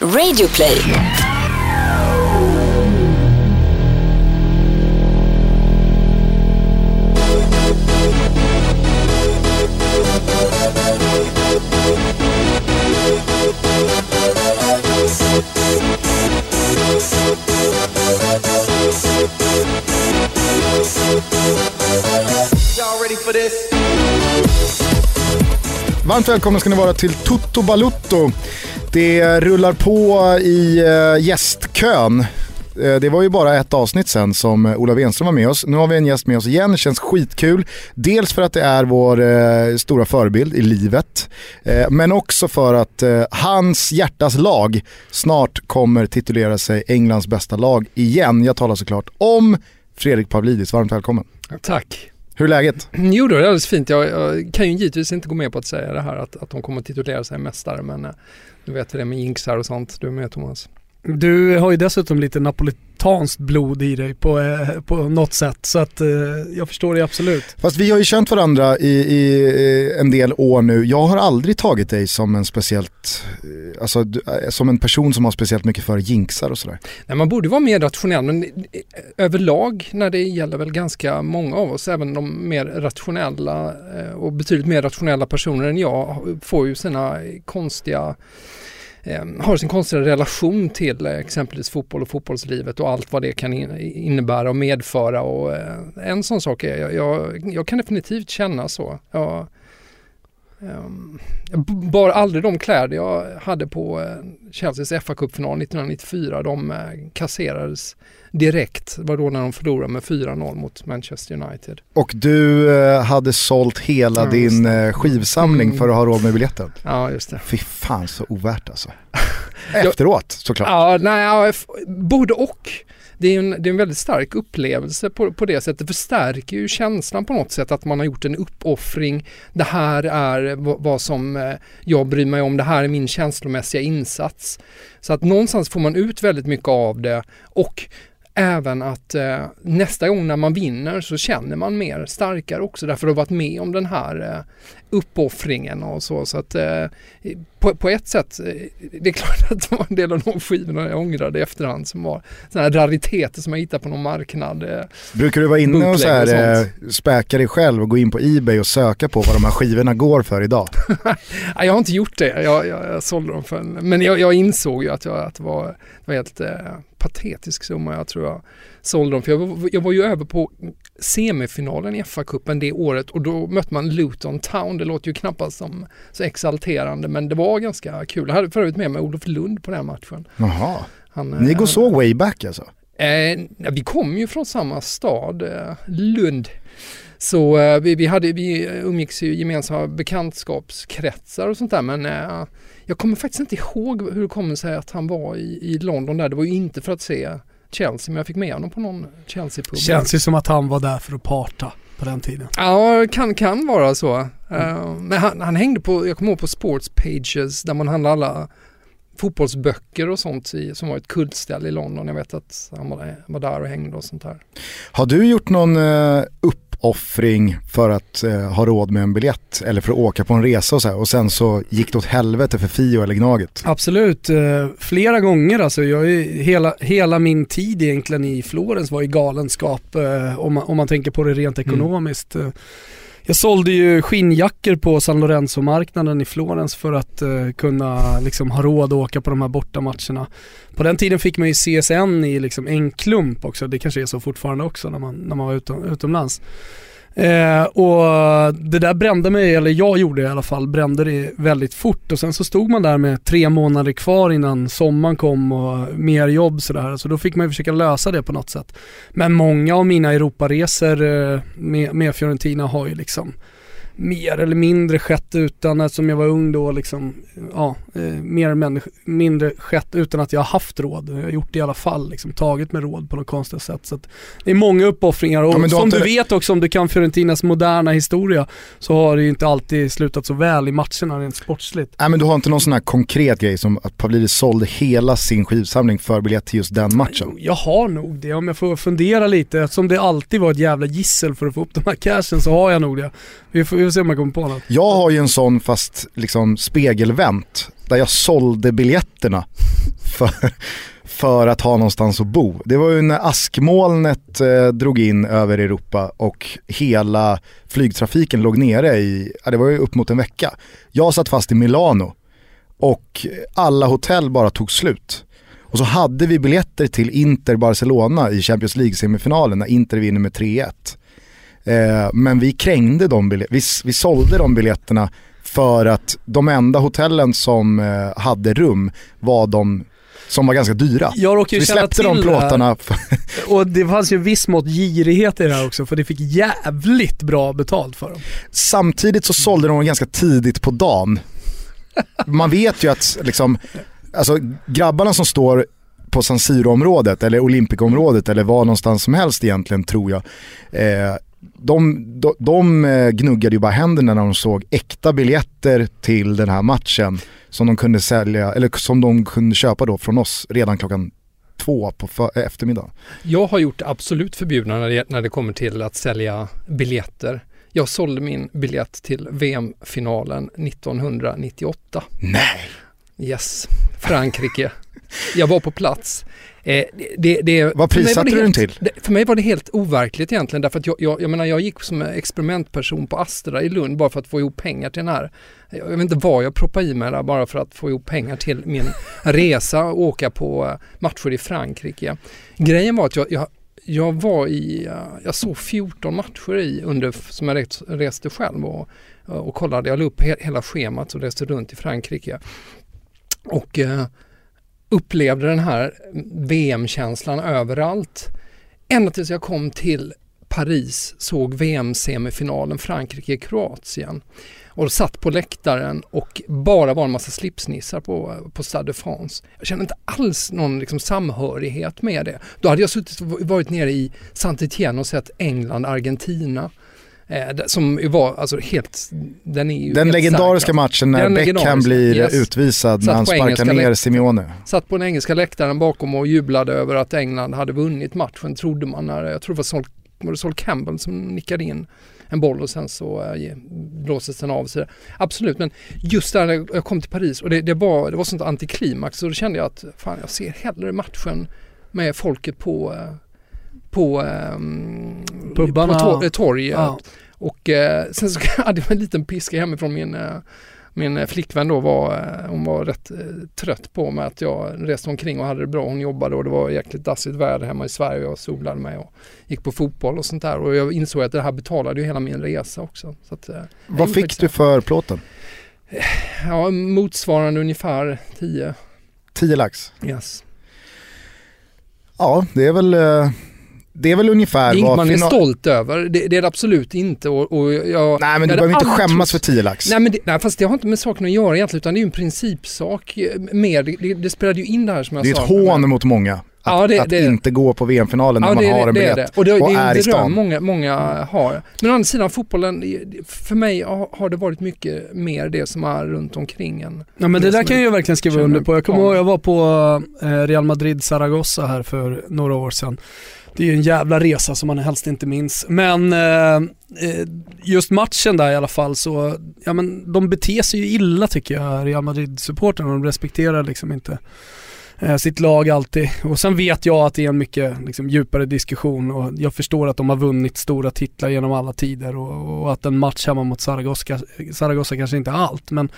Radioplay. Y'all ready for this? Varmt välkomna ska ni vara till Toto Balutto. Det rullar på i uh, gästkön. Eh, Det var ju bara ett avsnitt sen som eh, Ola Wenström var med oss. Nu har vi en gäst med oss igen, det känns skitkul. Dels för att det är vår eh, stora förebild i livet, eh, men också för att eh, hans hjärtas lag snart kommer titulera sig Englands bästa lag igen. Jag talar såklart om Fredrik Pavlidis, varmt välkommen. Tack. Hur är läget? Jo då, det är alldeles fint. Jag, jag kan ju givetvis inte gå med på att säga det här att, att de kommer att titulera sig mästare men eh, du vet hur det är med jinxar och sånt. Du är med Thomas. Du har ju dessutom lite napolitanskt blod i dig på, eh, på något sätt så att eh, jag förstår det absolut. Fast vi har ju känt varandra i, i eh, en del år nu. Jag har aldrig tagit dig som en speciellt, alltså som en person som har speciellt mycket för jinxar och sådär. Nej, man borde vara mer rationell men överlag när det gäller väl ganska många av oss, även de mer rationella och betydligt mer rationella personer än jag får ju sina konstiga Ehm, har sin konstiga relation till eh, exempelvis fotboll och fotbollslivet och allt vad det kan innebära och medföra och eh, en sån sak är jag, jag, jag kan definitivt känna så. Ehm, jag, jag bar aldrig de kläder jag hade på eh, Chelseas FA-cupfinal 1994. De kasserades direkt. Var då när de förlorade med 4-0 mot Manchester United. Och du eh, hade sålt hela Ja, din eh, skivsamling Mm. för att ha råd med biljetten. Ja, just det. Fy fan så ovärt alltså. Efteråt såklart. Ja, nej, ja, både och. Det är, en, det är en väldigt stark upplevelse på, på det sättet. Det förstärker ju känslan på något sätt att man har gjort en uppoffring. Det här är vad, vad som eh, jag bryr mig om. Det här är min känslomässiga insats. Så att någonstans får man ut väldigt mycket av det och även att eh, nästa gång när man vinner så känner man mer starkare också därför att ha varit med om den här eh, uppoffringen och så. Så att eh, på, på ett sätt, eh, det är klart att det var en del av de skivorna jag ångrade i efterhand som var sådana här rariteter som jag hittade på någon marknad. eh. Brukar du vara inne och, så här, och eh, späka dig själv och gå in på Ebay och söka på vad de här skivorna går för idag? Jag har inte gjort det, jag, jag, jag sålde dem för en, men jag, jag insåg ju att, jag, att det var, det var helt eh, patetisk summa jag tror jag sålde dem. För jag, var- jag var ju över på semifinalen i FA-cupen det året och då mötte man Luton Town. Det låter ju knappast som så exalterande men det var ganska kul. Jag hade för övrigt med mig Olof Lund på den matchen. Jaha, Han, eh, ni går han- så way back alltså? Eh, vi kom ju från samma stad, eh, Lund. Så eh, vi, vi, hade, vi umgicks i gemensamma bekantskapskretsar och sånt där men eh, jag kommer faktiskt inte ihåg hur det kommer sig att han var i, i London där. Det var ju inte för att se Chelsea men jag fick med honom på någon Chelsea-pub. Känns ju som att han var där för att parta på den tiden. Ja, kan, kan vara så. Eh, men han, han hängde på, jag kommer ihåg på Sports Pages där man handlar alla fotbollsböcker och sånt i, som var ett kultställe i London. Jag vet att han var, var där och hängde och sånt där. Har du gjort någon eh, uppoffring för att eh, ha råd med en biljett eller för att åka på en resa och så här, och sen så gick det åt helvete för Fio eller Gnaget? Absolut, eh, flera gånger alltså. Jag är, hela, hela min tid egentligen i Florens var i galenskap eh, om, man, om man tänker på det rent ekonomiskt. Eh, jag sålde ju skinnjackor på San Lorenzo-marknaden i Florens för att eh, kunna liksom, ha råd att åka på de här bortamatcherna. På den tiden fick man ju CSN i liksom, en klump också, det kanske är så fortfarande också när man, när man var utom, utomlands. Eh, och det där brände mig, eller jag gjorde det i alla fall, brände det väldigt fort och sen så stod man där med tre månader kvar innan sommaren kom och mer jobb sådär. Så då fick man ju försöka lösa det på något sätt. Men många av mina Europaresor eh, med, med Fiorentina har ju liksom mer eller mindre skett utan, eftersom jag var ung då liksom, ja, eh, mer eller mindre skett utan att jag har haft råd. Jag har gjort det i alla fall, liksom tagit med råd på något konstigt sätt. Så att det är många uppoffringar och Ja, som du vet också om du kan Fiorentinas moderna historia så har det ju inte alltid slutat så väl i matcherna rent sportsligt. Nej men du har inte någon sån här konkret grej som att Pavlidis sålde hela sin skivsamling för biljett till just den matchen? Jag har nog det om jag får fundera lite. Eftersom det alltid var ett jävla gissel för att få upp de här cashen så har jag nog det. Vi får, får se om jag kommer på något. Jag har ju en sån fast liksom spegelvänt där jag sålde biljetterna för, för att ha någonstans att bo. Det var ju när askmolnet eh, drog in över Europa och hela flygtrafiken låg nere i, ja, det var ju upp mot en vecka. Jag satt fast i Milano och alla hotell bara tog slut. Och så hade vi biljetter till Inter Barcelona i Champions League-semifinalen när Inter vinner med 3-1. Eh, men vi krängde de biljetterna, vi, vi sålde de biljetterna för att de enda hotellen som eh, hade rum var de som var ganska dyra. Jag råkar ju vi släppte de plåtarna. Och det fanns ju viss mått girighet i det här också för det fick jävligt bra betalt för dem. Samtidigt så sålde de dem ganska tidigt på dagen. Man vet ju att liksom, alltså, grabbarna som står på San Siro-området eller Olympic-området eller var någonstans som helst egentligen tror jag. Eh, de, de, de eh, gnuggade ju bara händerna när de såg äkta biljetter till den här matchen som de kunde sälja, eller som de kunde köpa då från oss redan klockan två på för, eftermiddagen. Jag har gjort absolut förbjudna när det, när det kommer till att sälja biljetter. Jag sålde min biljett till VM-finalen 1998. Nej! Yes, Frankrike. Jag var på plats. Eh, det, det, Vad prissatte du den till? För mig var det helt overkligt egentligen därför att jag, jag, jag menar jag gick som experimentperson på Astra i Lund bara för att få ihop pengar till den här. Jag vet inte vad jag proppade i mig där bara för att få ihop pengar till min resa och åka på eh, matcher i Frankrike. Grejen var att jag, jag jag var i, eh, jag såg 14 matcher i under, som jag reste själv och, och kollade. Jag la upp hela schemat och reste runt i Frankrike. Och eh, upplevde den här VM-känslan överallt. Ända tills jag kom till Paris, såg VM-semifinalen Frankrike-Kroatien och satt på läktaren och bara var en massa slipsnissar på, på Stade de France. Jag kände inte alls någon liksom samhörighet med det. Då hade jag suttit, varit nere i Saint-Étienne och sett England-Argentina som var alltså helt, den är ju Den legendariska stark, matchen när Beckham blir yes. utvisad när han sparkar ner Simeone. Satt på den engelska läktaren bakom och jublade över att England hade vunnit matchen trodde man när, jag tror det var Sol, var det Sol Campbell som nickade in en boll och sen så äh, blåses den av. Så absolut, men just där när jag kom till Paris och det, det, var, det var sånt antiklimax så då kände jag att fan jag ser hellre matchen med folket på äh, på, um, Pubbarna. på torget. Ja. Och eh, sen så hade jag en liten piska hemifrån min, eh, min flickvän då var, eh, hon var rätt eh, trött på mig att jag reste omkring och hade det bra. Hon jobbade och det var jäkligt dassigt väder hemma i Sverige och jag solade mig och gick på fotboll och sånt där. Och jag insåg att det här betalade ju hela min resa också. Så att, eh, Vad fick du för plåten? Ja, motsvarande ungefär 10. 10 lax? Yes. Ja, det är väl det är väl ungefär det är vad man är stolt över. Det, det, är det absolut inte. Och, och jag, nej men du behöver inte skämmas för 10 lax. Nej, men det, nej fast det har inte med saken att göra egentligen utan det är ju en principsak mer. Det, det spelade ju in det här som jag sa. Det är ett hån mot många. Att, ja, det, att inte gå på VM-finalen när ja, man har en biljett det. Och, det, och det är, är i stan. Många, många har. Men å andra sidan fotbollen, för mig har det varit mycket mer det som är runt omkring en. Ja men det, där kan jag verkligen skriva under på. Jag kommer ihåg, jag var på eh, Real Madrid Zaragoza här för några år sedan. Det är ju en jävla resa som man helst inte minns. Men eh, eh, just matchen där i alla fall så, ja men de beter sig ju illa tycker jag, Real Madrid-supportrarna. De respekterar liksom inte sitt lag alltid. Och sen vet jag att det är en mycket liksom, djupare diskussion och jag förstår att de har vunnit stora titlar genom alla tider och, och att en match hemma mot Zaragoza, Zaragoza kanske inte är allt. Men,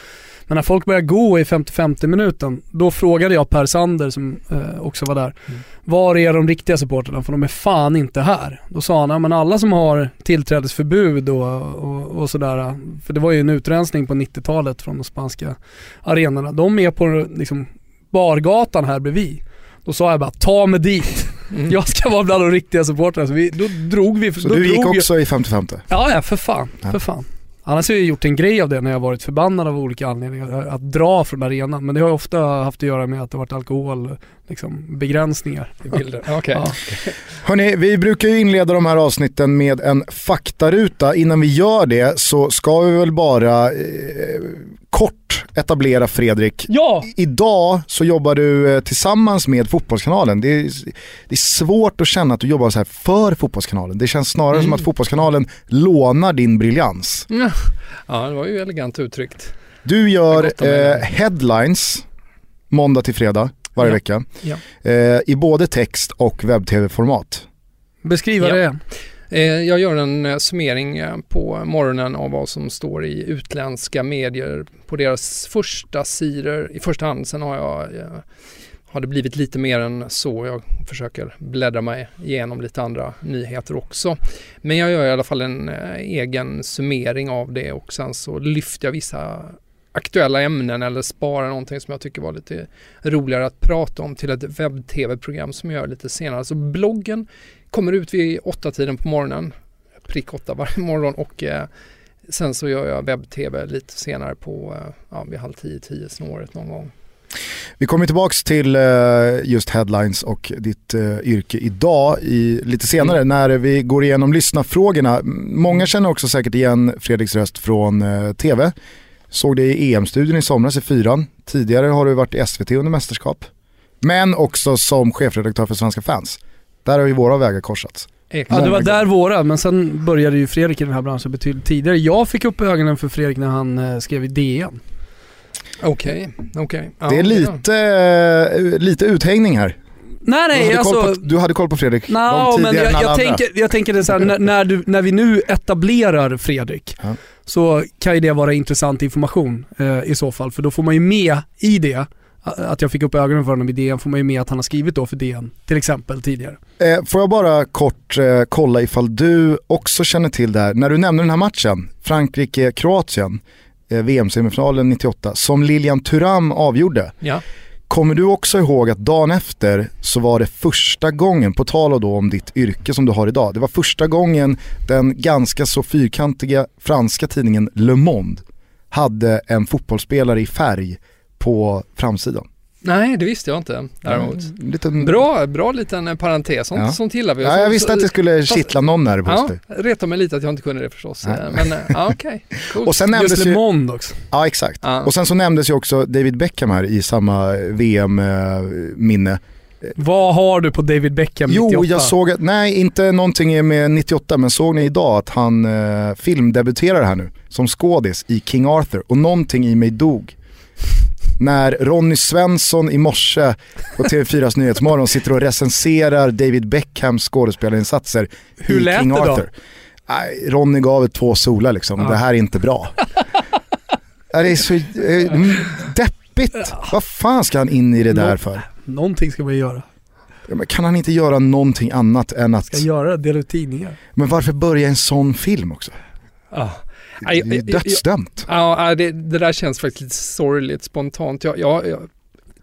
men när folk börjar gå i 50-50 minuten, då frågade jag Per Sander som eh, också var där, mm. var är de riktiga supporterna? För de är fan inte här. Då sa han, ja, men alla som har tillträdesförbud och, och, och sådär, för det var ju en utrensning på 90-talet från de spanska arenorna, de är på liksom, bargatan här bredvid. Då sa jag bara, ta mig dit. Mm. Jag ska vara bland de riktiga supportrarna. Så vi, då drog vi. Så då du gick också jag, i 50-50? Ja, ja för fan. Ja. För fan. Annars har jag gjort en grej av det när jag varit förbannad av olika anledningar, att dra från arenan. Men det har ofta haft att göra med att det varit alkohol, liksom, begränsningar. I bilden. Okay. Ja. Hörni, vi brukar ju inleda de här avsnitten med en faktaruta. Innan vi gör det så ska vi väl bara eh, kort etablera Fredrik. Ja! Idag så jobbar du eh, tillsammans med Fotbollskanalen. Det är, det är svårt att känna att du jobbar så här för Fotbollskanalen. Det känns snarare mm. som att Fotbollskanalen lånar din briljans. Ja, det var ju elegant uttryckt. Du gör eh, headlines måndag till fredag varje Ja. vecka. Ja. Eh, I både text och webb-tv-format. Beskriva Ja. det. Eh, Jag gör en eh, summering eh, på morgonen av vad som står i utländska medier på deras första sidor i första hand. Sen har jag eh, har det blivit lite mer än så. Jag försöker bläddra mig igenom lite andra nyheter också. Men jag gör i alla fall en eh, egen summering av det och sen så lyfter jag vissa aktuella ämnen eller sparar någonting som jag tycker var lite roligare att prata om till ett webb-tv-program som jag gör lite senare. Så bloggen kommer ut vid åtta tiden på morgonen, prick åtta varje morgon och eh, sen så gör jag webb-tv lite senare på, eh, ja, vid halv tio, tio snåret någon gång. Vi kommer tillbaka till eh, just headlines och ditt eh, yrke idag i, lite senare när vi går igenom lyssnarfrågorna. Många känner också säkert igen Fredriks röst från eh, tv. Såg det i EM-studion i somras i fyran. Tidigare har du varit i SVT under mästerskap. Men också som chefredaktör för Svenska fans. Där har ju våra vägar korsats. Ja, det var där våra, men sen började ju Fredrik i den här branschen betydligt tidigare. Jag fick upp ögonen för Fredrik när han eh, skrev i DN. Okej, okej. Ja, Det är lite, eh, lite uthängning här. Nej Du nej, hade, alltså... koll på, du hade koll på Fredrik Nå, långt men tidigare än jag, alla jag, andra. tänker, jag tänker det så här, när, när, du, när vi nu etablerar Fredrik Ja. Så kan ju det vara intressant information eh, i så fall. För då får man ju med i det, att jag fick upp ögonen för honom i DN, får man ju med att han har skrivit då för DN till exempel tidigare. Eh, får jag bara kort eh, kolla ifall du också känner till det här. När du nämnde den här matchen, Frankrike-Kroatien, eh, VM-semifinalen 98, som Lilian Thuram avgjorde. Ja. Kommer du också ihåg att dagen efter så var det första gången, på tal då om ditt yrke som du har idag, det var första gången den ganska så fyrkantiga franska tidningen Le Monde hade en fotbollsspelare i färg på framsidan. Nej, det visste jag inte däremot. En liten... Bra, bra liten eh, parentes, sånt, Ja. sånt gillar vi. Ja, jag visste att det skulle fast- kittla någon där på Ja, dig. retar mig lite att jag inte kunde det förstås. Nej. Eh, Men eh, ja, okej. Coolt. Och sen nämndes Just Le ju, Monde också. ja exakt. Ja. Och sen så nämndes ju också David Beckham här i samma VM-minne. Vad har du på David Beckham 98? Jo, jag såg att, nej inte någonting med 98, men såg ni idag att han eh, filmdebuterar här nu som skådis i King Arthur och någonting i mig dog. När Ronny Svensson i morse på TV4s Nyhetsmorgon sitter och recenserar David Beckhams skådespelarinsatser Hur i lät King det då? Arthur. Nej, Ronny gav ett två solar liksom, Ja. det här är inte bra. Det är så eh, mm, deppigt. Vad fan ska han in i det där för? Någonting ska man ju göra. Men kan han inte göra någonting annat än att... Ska göra dela ut tidningar. Men varför börja en sån film också? Ja. Det är ju dödsdömt. Ja, det, det där känns faktiskt lite sorgligt spontant. Jag, jag, jag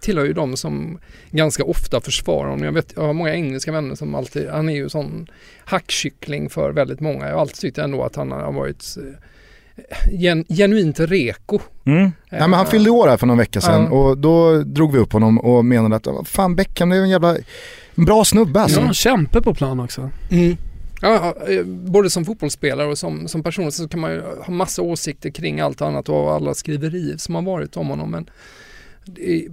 tillhör ju de som ganska ofta försvarar honom. Jag, vet, jag har många engelska vänner som alltid, han är ju sån hackkyckling för väldigt många. Jag har alltid tyckt ändå att han har varit eh, gen, genuint reko. Mm. Nej, men han fyllde år här för någon vecka sedan Ja. och då drog vi upp honom och menade att "Vad fan Beckham det är en jävla en bra snubbe alltså. Ja, kämpe på plan också. Mm. Ja, eh, både som fotbollsspelare och som, som person så kan man ju ha massa åsikter kring allt annat och alla skriverier som har varit om honom. Men det,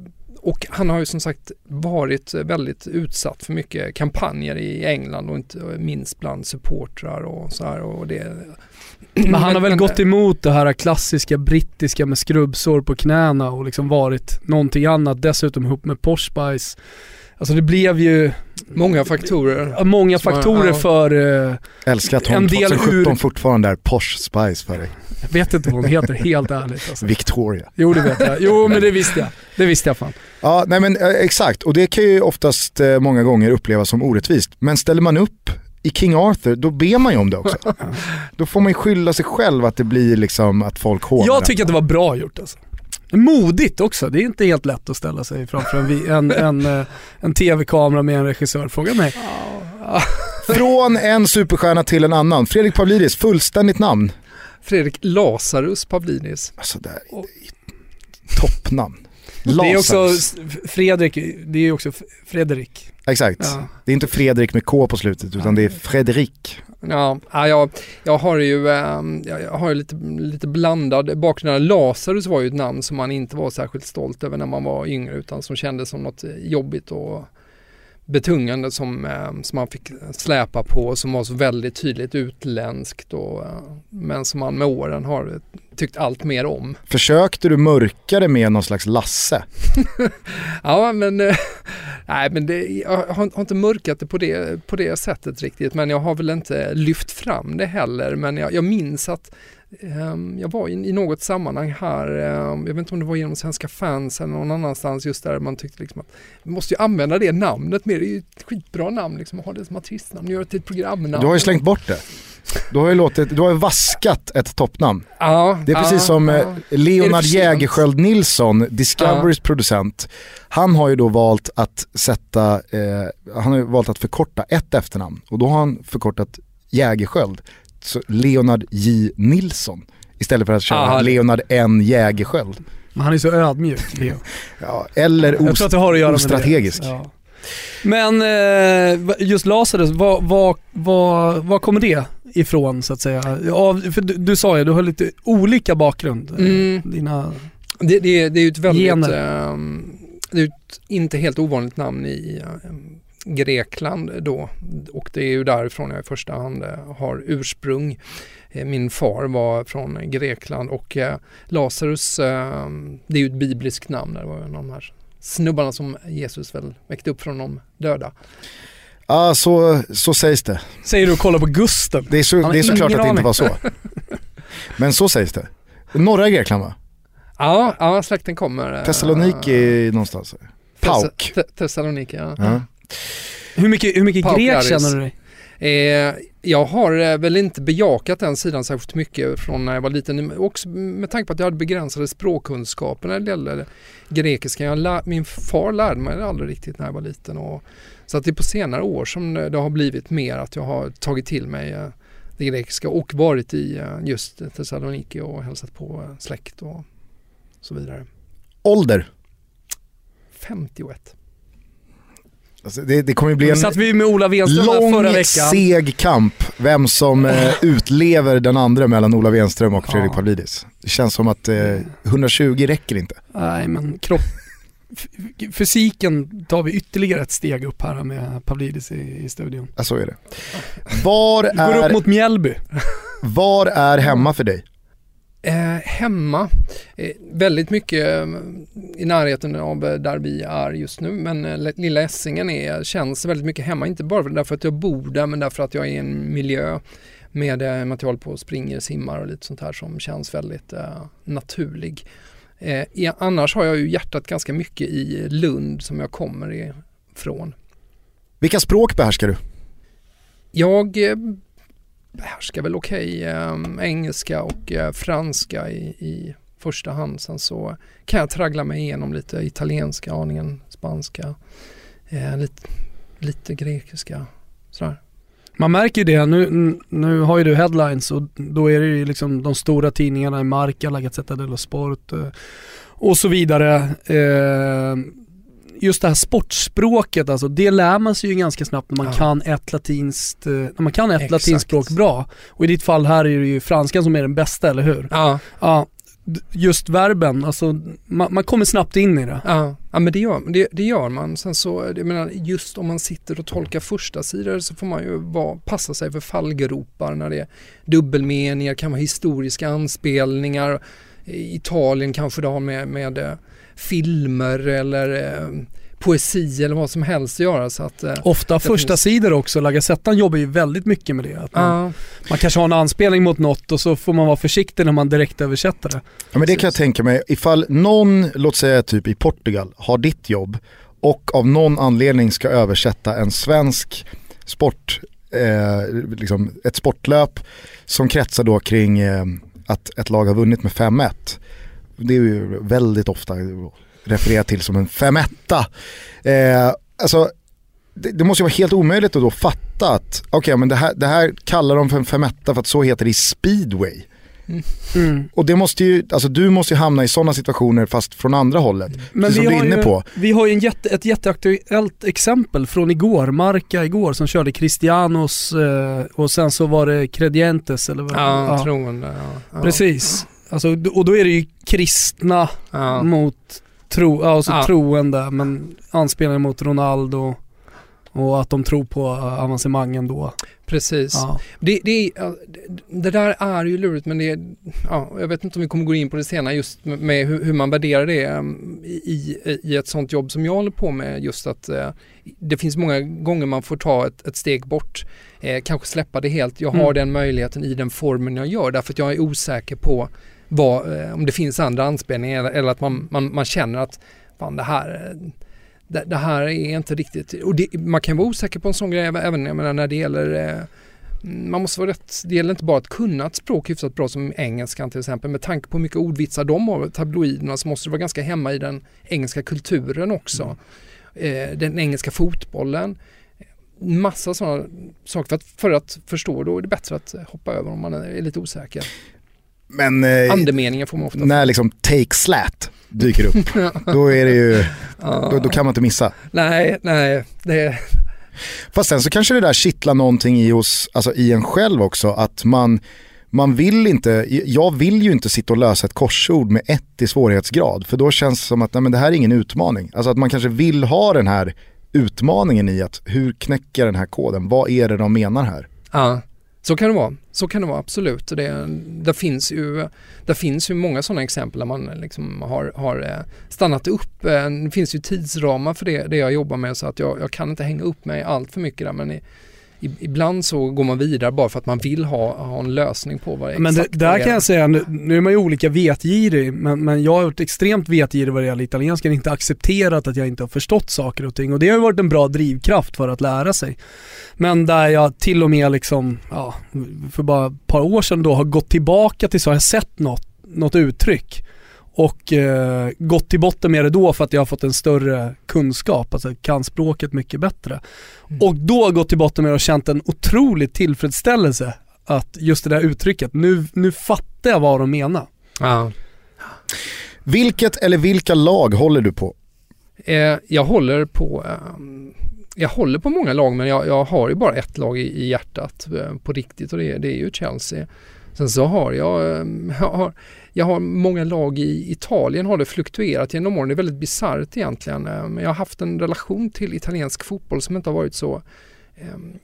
och han har ju som sagt varit väldigt utsatt för mycket kampanjer i England och inte minst bland supportrar och så här. Och det, Men han har väl gått emot det här klassiska brittiska med skrubbsår på knäna och liksom varit någonting annat, dessutom ihop med Posh Spice. Alltså det blev ju Många faktorer. många faktorer för, eh, Älskar att hon del 2017 ur- fortfarande är Posh Spice för dig. jag vet inte vad hon heter helt ärligt alltså. Victoria. Jo det vet jag, jo men det visste jag. Det visste jag fan. Ja, nej men eh, exakt. Och det kan ju oftast eh, många gånger upplevas som orättvist. Men ställer man upp i King Arthur, då ber man ju om det också. då får man ju skylla sig själv att det blir liksom att folk hånar Jag tycker att det var bra gjort alltså. Modigt också, det är inte helt lätt att ställa sig framför en, en, en, eh, en tv-kamera med en regissör. Fråga mig. Från en superstjärna till en annan. Fredrik Pavlidis, fullständigt namn. Fredrik Lazarus Pavlinis. Alltså det här är toppnamn. Det är också. Fredrik, det är också Fredrik. Exakt. Ja. Det är inte Fredrik med K på slutet utan det är Fredrik. Ja, ja jag, jag har ju ehm, jag har ju lite, lite blandad bakgrund. Lazarus var ju ett namn som man inte var särskilt stolt över när man var yngre utan som kändes som något jobbigt och betungande som, ehm, som man fick släpa på som var så väldigt tydligt utländskt och, eh, men som man med åren har tyckt allt mer om. Försökte du mörka det med någon slags Lasse? Ja men eh, Nej, men det, jag har, har inte mörkat det på, det på det sättet riktigt, men jag har väl inte lyft fram det heller. Men jag, jag minns att jag var i, något sammanhang här, um, jag vet inte om det var genom Svenska fans eller någon annanstans, just där man tyckte liksom att vi måste ju använda det namnet mer. Det är ju ett skitbra namn liksom, ha det som artistnamn, göra det till ett programnamn. Du har ju slängt bort det. Du har ju låtit, du har ju vaskat ett toppnamn. Ja, det är precis ja, som ja. Leonard Jägerskiöld Nilsson, Discoverys producent. Han har ju då valt att sätta, eh, han har ju valt att förkorta ett efternamn och då har han förkortat Jägerskiöld, så Leonard J Nilsson. Istället för att köra Aha. Leonard N Jägerskiöld. Men han är så ödmjuk, Leo. Ja, eller Jag tror att det har att göra med det. ostrategisk. Ja. Men eh, just Lazarus, vad, vad, vad, vad kommer det ifrån så att säga? Av, för du, du sa ju, du har lite olika bakgrund. eh, Mm. Dina, Det, det, det är ju ett väldigt, Gener. ehm, det är ett inte helt ovanligt namn i ehm, Grekland då och det är ju därifrån jag i första hand eh, har ursprung. Eh, Min far var från Grekland och eh, Lazarus, det är ju ett bibliskt namn, det var en av de här snubbarna som Jesus väl väckte upp från de döda. Ja, så, så sägs det. säger du och kollar på Gusten. Det är, så, det är såklart att det inte var så. Men så sägs det. Norra Grekland va? Ja, ja släkten kommer. Thessaloniki någonstans. Pauk. Thess- Thessaloniki, ja. Ja. Hur mycket, hur mycket grek känner du dig? Eh, jag har eh, väl inte bejakat den sidan särskilt mycket från när jag var liten. Också med tanke på att jag hade begränsade språkkunskaper när det gäller grekiska. Lär, min far lärde mig det aldrig riktigt när jag var liten. Och, så att det är på senare år som det har blivit mer att jag har tagit till mig eh, det grekiska och varit i eh, just Thessaloniki och hälsat på släkt och så vidare. Ålder. 51. Alltså det, det kommer ju bli en satt vi med Ola Wenström här förra lång, veckan. seg kamp. Vem som eh, utlever den andra mellan Ola Wenström och Fredrik Ja. Pavlidis. Det känns som att eh, 120 räcker inte. Nej men kropp... Fysiken tar vi ytterligare ett steg upp här med Pavlidis i, i studion. Ja, så är det. Var Går upp är, mot Mjällby. var är hemma för dig? Eh, hemma, eh, väldigt mycket eh, i närheten av eh, där vi är just nu men eh, lilla Essingen är, känns väldigt mycket hemma, inte bara därför att jag bor där men därför att jag är i en miljö med eh, material på springer, simmar och lite sånt här som känns väldigt naturlig. Annars har jag ju hjärtat ganska mycket i Lund som jag kommer ifrån. Vilka språk behärskar du? Jag behärskar väl okej eh, engelska och eh, franska i, i första hand. Sen så kan jag traggla mig igenom lite italienska, aningen spanska, eh, lite, lite grekiska. Sådär. Man märker ju det, nu, nu har ju du headlines och då är det ju liksom de stora tidningarna i Marca, La Gazzetta dello Sport eh, och så vidare. Eh, Just det här sportspråket, alltså, det lär man sig ju ganska snabbt när man Ja. kan ett latinskt, eh, när man kan ett Exakt. latinskt språk bra. Och i ditt fall här är det ju franskan som är den bästa, eller hur? Ja, Ja, just verben, alltså man, man kommer snabbt in i det. ja, ja men det gör, det, det gör man. Sen så, jag menar, just om man sitter och tolkar första sidor så får man ju vara, passa sig för fallgropar när det är dubbelmeningar, kan vara historiska anspelningar. I Italien kanske det har med, med eh, filmer eller eh, poesi eller vad som helst att göra. Så att, eh, Ofta första finns- sidor också, La Gazettan jobbar ju väldigt mycket med det. Att man, ja, man kanske har en anspelning mot något och så får man vara försiktig när man direkt översätter det. Ja, men det kan jag tänka mig, ifall någon, låt säga typ i Portugal, har ditt jobb och av någon anledning ska översätta en svensk sport, eh, liksom ett sportlöp som kretsar då kring eh, att ett lag har vunnit med 5-1. Det är ju väldigt ofta refererat till som en 5-1. Eh, alltså, det, det måste ju vara helt omöjligt att då fatta att okej men det här, det här kallar de för en 5-1 för att så heter det i speedway. Mm. Och det måste ju, alltså du måste ju hamna i sådana situationer fast från andra hållet. Men Precis som du är inne ju, på. vi har ju en jätte, ett jätteaktuellt exempel från igår, Marca igår som körde Cristianos eh, och sen så var det Credientes eller vad ja, troende. Ja, ja, Precis. Alltså, och då är det ju kristna Ja. mot tro, alltså Ja. troende men anspelningar mot Ronaldo och att de tror på eh, avancemangen då. Precis. Ja. Det, det, det- där är ju lurigt men det ja, jag vet inte om vi kommer gå in på det senare just med- hur, hur man värderar det um, i, i ett sånt jobb som jag håller på med just att eh, det finns många gånger man får ta ett, ett steg bort, eh, kanske släppa det helt. Jag har Mm. den möjligheten i den formen jag gör därför att jag är osäker på vad, eh, om det finns andra anspelningar eller, att man, man, man känner att fan det här det, det här är inte riktigt, och det, man kan vara osäker på en sån grej även- jag menar, när det gäller eh, man måste vara rätt, det gäller inte bara att kunna ett språk hyfsat bra som engelskan till exempel. Med tanke på hur mycket ordvitsar de har, tabloiderna, så måste det vara ganska hemma i den engelska kulturen också. Eh, den engelska fotbollen. Massa sådana saker. För att, för att förstå då är det bättre att hoppa över om man är lite osäker. Men eh, Andemeningen får man ofta. när liksom take slat dyker upp, då är det ju, då, då kan man inte missa. Nej, nej, det, Fast sen så kanske det där kittlar någonting i, oss, alltså i en själv också, att man, man vill inte, jag vill ju inte sitta och lösa ett korsord med ett i svårighetsgrad, för då känns det som att nej, men det här är ingen utmaning. Alltså att man kanske vill ha den här utmaningen i att hur knäcker den här koden, vad är det de menar här? Ja, så kan det vara. Så kan det vara, absolut. Det, det, finns, ju, det finns ju många sådana exempel där man liksom har, har eh, stannat upp. Eh, det finns ju tidsramar för det, det jag jobbar med så att jag, jag kan inte hänga upp mig allt för mycket där men i, ibland så går man vidare bara för att man vill ha, ha en lösning på vad Men det, där kan jag säga, nu, nu är man ju olika vetgirig, men, men jag har varit extremt vetgirig vad det gäller italienskan, inte accepterat att jag inte har förstått saker och ting. Och det har ju varit en bra drivkraft för att lära sig. Men där jag till och med liksom, ja, för bara ett par år sedan då har gått tillbaka till så har jag sett något, något uttryck och eh, gått till botten med det då för att jag har fått en större kunskap, alltså kan språket mycket bättre. Och då gått till botten med det och känt en otrolig tillfredsställelse att just det där uttrycket, nu, nu fattar jag vad de menar. Ja. Vilket eller vilka lag håller du på? Eh, jag håller på ehm, jag håller på många lag men jag, jag har ju bara ett lag i, i hjärtat eh, på riktigt och det, det är ju Chelsea. Sen så har jag, ehm, jag, har, jag har många lag i Italien har det fluktuerat genom åren. Det är väldigt bisarrt egentligen. Men jag har haft en relation till italiensk fotboll som inte har varit så ehm,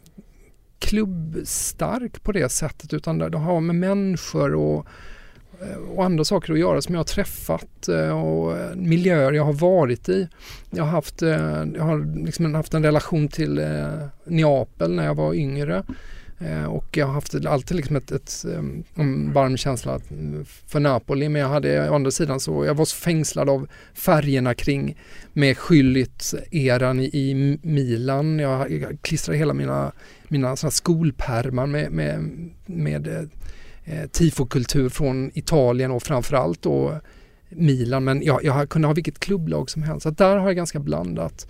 klubbstark på det sättet utan det, har med människor och eh, och andra saker att göra som jag har träffat eh, och eh, miljöer jag har varit i. Jag har haft, jag har liksom haft en relation till Neapel när jag var yngre. Eh, och jag har haft alltid liksom ett, ett, eh, en varm känsla mm, för Napoli men jag hade å andra sidan så jag var så fängslad av färgerna kring med Schüllit-eran i, i Milan. Jag, jag klistrade hela mina, mina såna skolpärmar med, med, med eh, tifokultur från Italien och framförallt och Milan. Men jag, jag kunde ha vilket klubblag som helst. Så där har jag ganska blandat.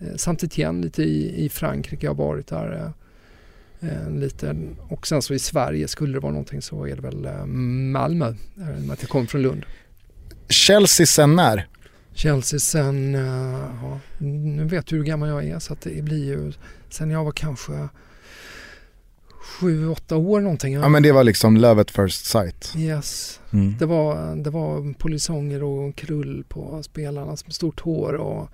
Eh, Samtidigt igen lite i, i Frankrike, jag har varit där. Eh, eh, lite. Och sen så i Sverige skulle det vara någonting så är det väl eh, Malmö. med att jag kommer från Lund. Chelsea sen när? Chelsea sen, eh, ja, nu vet du hur gammal jag är så att det blir ju sen jag var kanske sju, åtta år någonting. Ja men det var liksom love at first sight. Yes. Mm. Det var, det var polisonger och krull på spelarna med stort hår och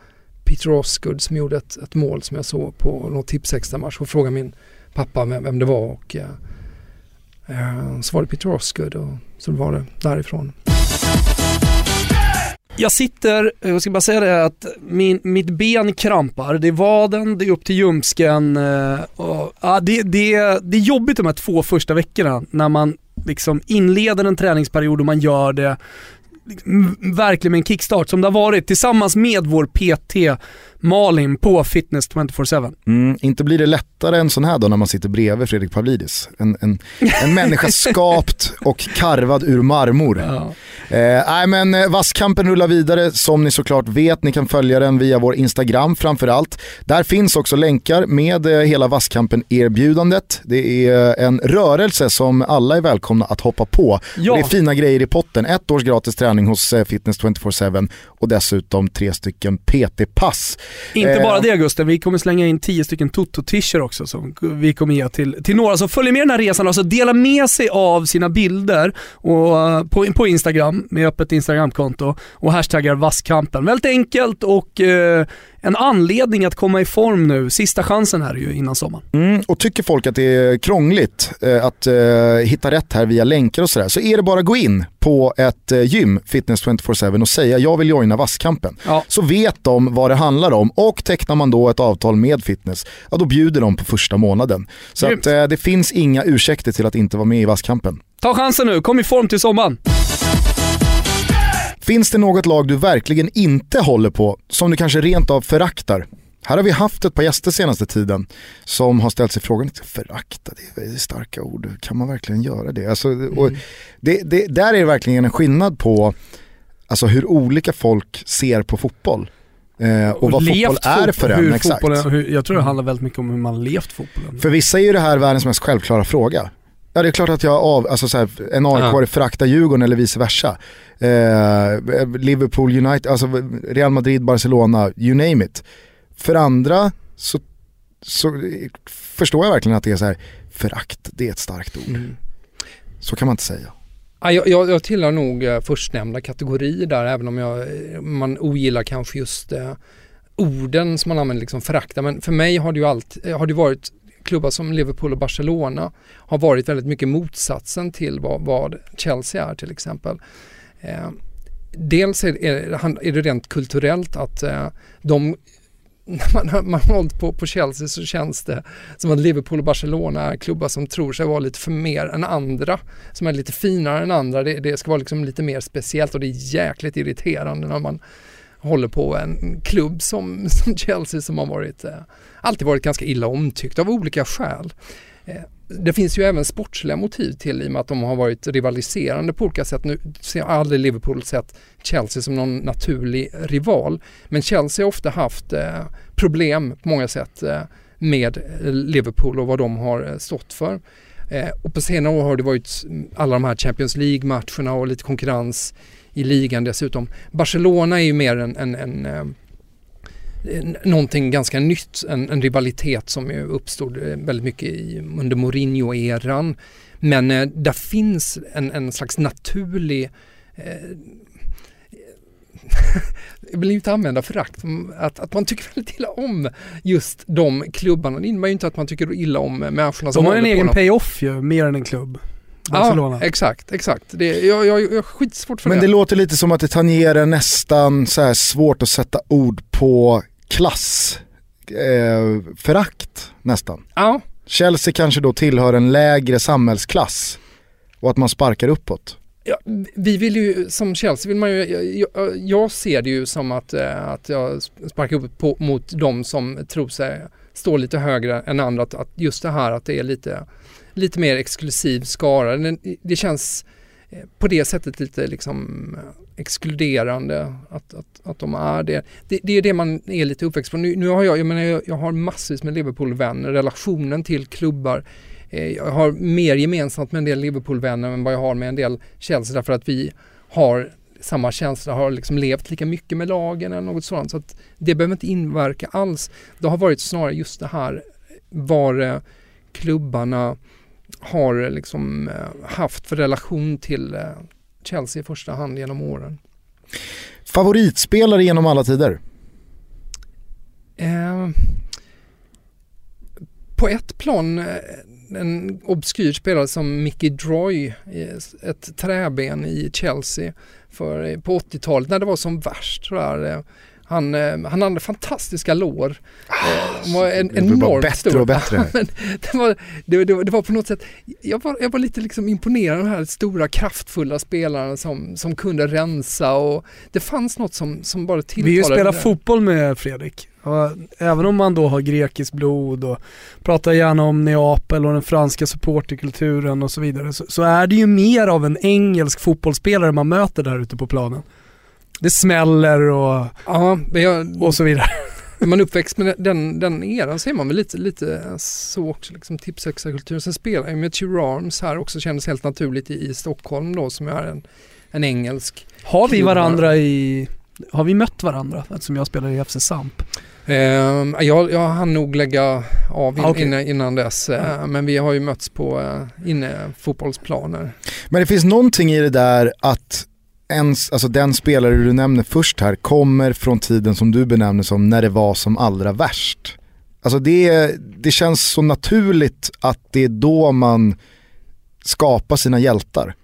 Peter Osgood som gjorde ett, ett mål som jag såg på någon tipsextra-match och frågade min pappa vem, vem det var och eh, så var det Peter Osgood och så var det därifrån. Jag sitter, eh, jag ska bara säga det att min, mitt ben krampar, det är vaden, det är upp till ljumsken. Eh, och, ja, det, det, det är jobbigt de här två första veckorna när man liksom inleder en träningsperiod och man gör det liksom, verkligen med en kickstart som det har varit tillsammans med vår PT Malin på Fitness 24-7. Mm, inte blir det lättare en sån här då när man sitter bredvid Fredrik Pavlidis. En, en, en människa skapt och karvad ur marmor. Ja. Eh, men eh, Vasskampen rullar vidare som ni såklart vet. Ni kan följa den via vår Instagram framförallt. Där finns också länkar med eh, hela Vasskampen-erbjudandet. Det är eh, en rörelse som alla är välkomna att hoppa på. Ja. Det är fina grejer i potten. Ett års gratis träning hos Fitness 24-7 och dessutom tre stycken PT-pass. Inte Eh. bara det Gusten, vi kommer slänga in 10 stycken Toto-t-shirts också som vi kommer ge till, till några som följer med den här resan. Alltså dela med sig av sina bilder och, eh, på, på Instagram med öppet Instagramkonto och hashtaggar vasskampen. Väldigt enkelt och eh, en anledning att komma i form nu. Sista chansen här ju innan sommaren. Mm, och tycker folk att det är krångligt eh, att eh, hitta rätt här via länkar och sådär så är det bara att gå in på ett eh, gym, Fitness 24-7 och säga jag vill joina Vasskampen. Ja. Så vet de vad det handlar om och tecknar man då ett avtal med Fitness, ja då bjuder de på första månaden. Så att, eh, det finns inga ursäkter till att inte vara med i Vasskampen. Ta chansen nu, kom i form till sommaren. Finns det något lag du verkligen inte håller på, som du kanske rent av föraktar? Här har vi haft ett par gäster senaste tiden som har ställt sig frågan, förakta, det är starka ord, kan man verkligen göra det? Alltså, och det, det där är det verkligen en skillnad på alltså, hur olika folk ser på fotboll. Eh, och, vad levt fotboll är för en, exakt. fotbollen- hur, jag tror det handlar väldigt mycket om hur man levt fotbollen. För vissa är ju det här världens mest självklara fråga. Ja det är klart att jag av, alltså så här, en aik Ja. föraktar Djurgården eller vice versa. Eh, Liverpool, United, alltså Real Madrid, Barcelona, you name it. För andra så, så förstår jag verkligen att det är så här, förakt, det är ett starkt ord. Mm. Så kan man inte säga. Ja, jag, jag, jag tillhör nog eh, förstnämnda kategori där, även om jag, eh, man ogillar kanske just eh, orden som man använder, liksom förakta. Men för mig har det ju allt, eh, har det varit klubbar som Liverpool och Barcelona har varit väldigt mycket motsatsen till vad, vad Chelsea är till exempel. Eh, dels är, är, är det rent kulturellt att eh, de när man, när man har hållit på, på Chelsea så känns det som att Liverpool och Barcelona är klubbar som tror sig vara lite för mer än andra. Som är lite finare än andra. Det, det ska vara liksom lite mer speciellt och det är jäkligt irriterande när man håller på en klubb som, som Chelsea som har varit, eh, alltid varit ganska illa omtyckt av olika skäl. Eh, det finns ju även sportsliga motiv till i och med att de har varit rivaliserande på olika sätt. Nu ser jag aldrig Liverpool sett Chelsea som någon naturlig rival. Men Chelsea har ofta haft eh, problem på många sätt eh, med eh, Liverpool och vad de har eh, stått för. Eh, och på senare år har det varit alla de här Champions League-matcherna och lite konkurrens i ligan dessutom. Barcelona är ju mer en, en, en eh, någonting ganska nytt, en, en rivalitet som ju uppstod eh, väldigt mycket i, under Mourinho-eran. Men eh, där finns en, en slags naturlig eh, jag vill inte använda förakt, m- att, att man tycker väldigt illa om just de klubbarna. Det innebär ju inte att man tycker illa om människorna som De har en egen payoff ju, mer än en klubb. Barcelona. Ja, exakt, exakt. Det, jag, jag, jag har skitsvårt för Men det. det låter lite som att det tangerar nästan så här svårt att sätta ord på klass. Eh, förakt nästan. Ja, Chelsea kanske då tillhör en lägre samhällsklass och att man sparkar uppåt. Ja, vi vill ju, som Chelsea vill man ju, jag, jag, jag ser det ju som att, eh, att jag sparkar upp på, mot de som tror sig stå lite högre än andra. Att, att just det här att det är lite, lite mer exklusiv skara. Det, det känns eh, på det sättet lite liksom eh, exkluderande att, att, att de är det. det. Det är det man är lite uppväxt på. Nu, nu har jag, jag menar jag, jag har massvis med Liverpool-vänner, relationen till klubbar Eh, Jag har mer gemensamt med en del Liverpool-vänner än vad jag har med en del Chelsea därför att vi har samma känsla, har liksom levt lika mycket med lagen eller något sådant. Så att det behöver inte inverka alls. Det har varit snarare just det här var eh, klubbarna har liksom eh, haft för relation till eh, Chelsea i första hand genom åren. Favoritspelare genom alla tider? Eh, på ett plan eh, en obskyr spelare som Mickey Droy, ett träben i Chelsea för, på 80-talet när det var som värst. tror jag. Eh, Han, eh, han hade fantastiska lår. Eh, Han var en, Det blir bara bättre stor. och bättre. Men det, var, det, det, det var på något sätt, jag var, jag var lite liksom imponerad av de här stora kraftfulla spelarna som, som kunde rensa och det fanns något som, som bara tilltalade. Vi det. fotboll med Fredrik. Och även om man då har grekiskt blod och pratar gärna om Neapel och den franska supporterkulturen och så vidare så, så är det ju mer av en engelsk fotbollsspelare man möter där ute på planen. Det smäller och, Ja, men jag, och så vidare. Är man uppväxt med den, den eran så är man väl lite, lite så också, liksom tipsextrakulturen. Sen spelar jag med Two Arms här också, kändes helt naturligt i, i Stockholm då som är en, en engelsk. Har vi Klubbar. varandra i, har vi mött varandra eftersom jag spelar i FC Samp? Ehm, jag, jag hann nog lägga av in, Ah, okej. innan, innan dess, eh, men vi har ju mötts på uh, inne fotbollsplaner. Men det finns någonting i det där att ens, alltså den spelare du nämner först här kommer från tiden som du benämner som när det var som allra värst. Alltså det, det känns så naturligt att det är då man skapar sina hjältar.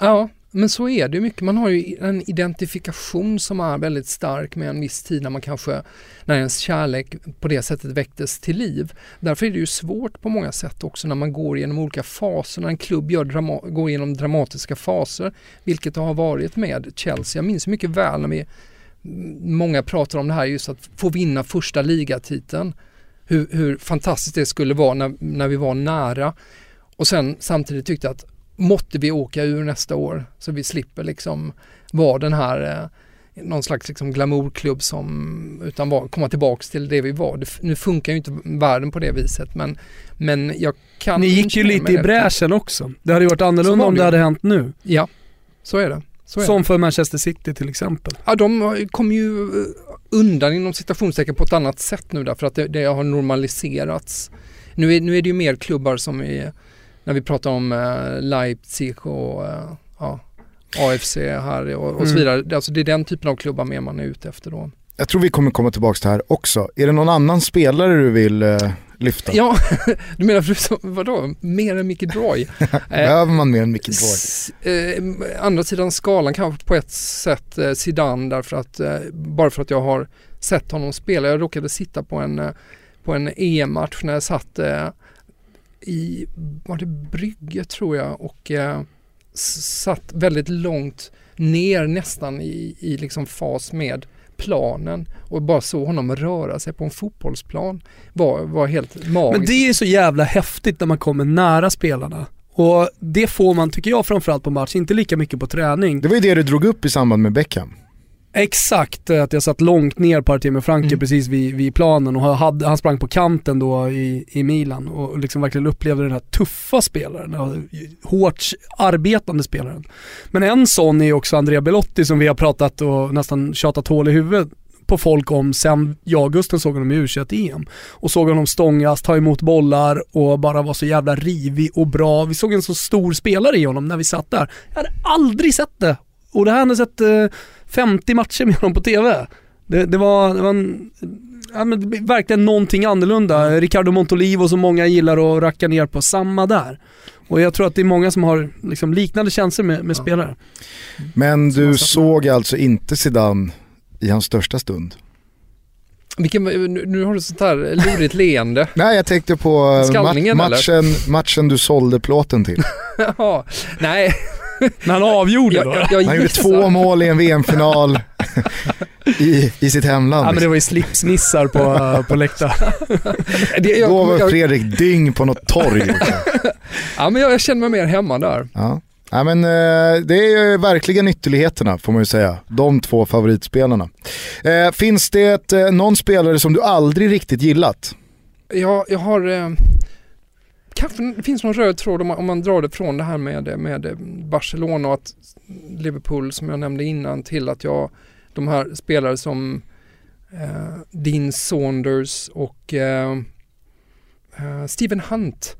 Ja, men så är det mycket. Man har ju en identifikation som är väldigt stark med en viss tid när man kanske, när ens kärlek på det sättet väcktes till liv. Därför är det ju svårt på många sätt också när man går igenom olika faser, när en klubb gör drama, går igenom dramatiska faser, vilket det har varit med Chelsea. Jag minns mycket väl när vi, mm, många pratar om det här just att få vinna första ligatiteln. Hur, hur fantastiskt det skulle vara när, när vi var nära och sen samtidigt tyckte att måtte vi åka ur nästa år så vi slipper liksom vara den här eh, någon slags liksom glamourklubb som utan var, komma tillbaks till det vi var. Det, nu funkar ju inte världen på det viset men, men jag kan Ni gick ju lite i bräschen också. Det hade ju varit annorlunda om det hade hänt nu. Ja, så är det. Så är som det. för Manchester City till exempel. Ja, de kom ju eh, undan inom citationstecken på ett annat sätt nu därför att det, det har normaliserats. Nu är, nu är det ju mer klubbar som är när vi pratar om eh, Leipzig och eh, ja, AFC här och, och så mm. vidare. Alltså det är den typen av klubbar mer man är ute efter då. Jag tror vi kommer komma tillbaka till det här också. Är det någon annan spelare du vill eh, lyfta? Ja, du menar förutom, vadå, mer än Mickey Droy? Behöver man mer än Mickey Droy? Eh, andra sidan skalan kanske på ett sätt eh, Zidane därför att, eh, bara för att jag har sett honom spela. Jag råkade sitta på en, eh, på en EM-match när jag satt i, var det Brygge tror jag och eh, satt väldigt långt ner nästan i, i liksom fas med planen och bara såg honom röra sig på en fotbollsplan var, var helt magiskt. Men det är så jävla häftigt när man kommer nära spelarna. Och det får man, tycker jag, framförallt på match, inte lika mycket på träning. Det var ju det du drog upp i samband med Beckham. Exakt, eh, att jag satt långt ner på Artemio Franke mm. precis vid, vid planen och hade, han sprang på kanten då i, i Milan och liksom verkligen upplevde den här tuffa spelaren, hårt arbetande spelaren. Men en sån är också Andrea Belotti som vi har pratat och nästan tjatat hål i huvudet på folk om sen jag och Gusten såg honom i u em och såg honom stångas, ta emot bollar och bara vara så jävla rivig och bra. Vi såg en så stor spelare i honom när vi satt där. Jag hade aldrig sett det och det här hade sett eh, 50 matcher med honom på TV. Det, det var, det var en, ja, men verkligen någonting annorlunda. Ricardo Montolivo som många gillar att racka ner på, samma där. Och jag tror att det är många som har liksom liknande känslor med, med ja. spelare. Men du såg alltså inte Zidane i hans största stund? Vilken, nu har du sånt här lurigt leende. Nej jag tänkte på ma matchen, matchen du sålde plåten till. ja, nej när han avgjorde då? Jag, jag han gjorde två mål i en VM-final i, i sitt hemland. Ja men det var ju slipsnissar på, på läktaren. Då var Fredrik dyng på något torg. ja men jag, jag känner mig mer hemma där. Ja. Ja, men, eh, det är ju verkligen ytterligheterna får man ju säga. De två favoritspelarna. Eh, finns det eh, någon spelare som du aldrig riktigt gillat? Ja, jag har eh, kanske det finns någon röd tråd om man, om man drar det från det här med, med Barcelona och att Liverpool som jag nämnde innan till att jag, de här spelare som eh, Dean Saunders och eh, eh, Steven Hunt.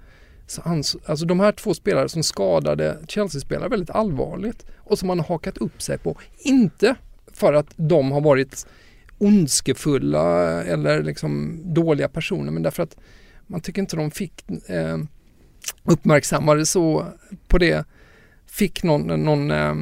Så ans, alltså de här två spelare som skadade Chelsea-spelare väldigt allvarligt och som man har hakat upp sig på. Inte för att de har varit ondskefulla eller liksom dåliga personer men därför att man tycker inte de fick eh, uppmärksammade så på det, fick någon, någon eh,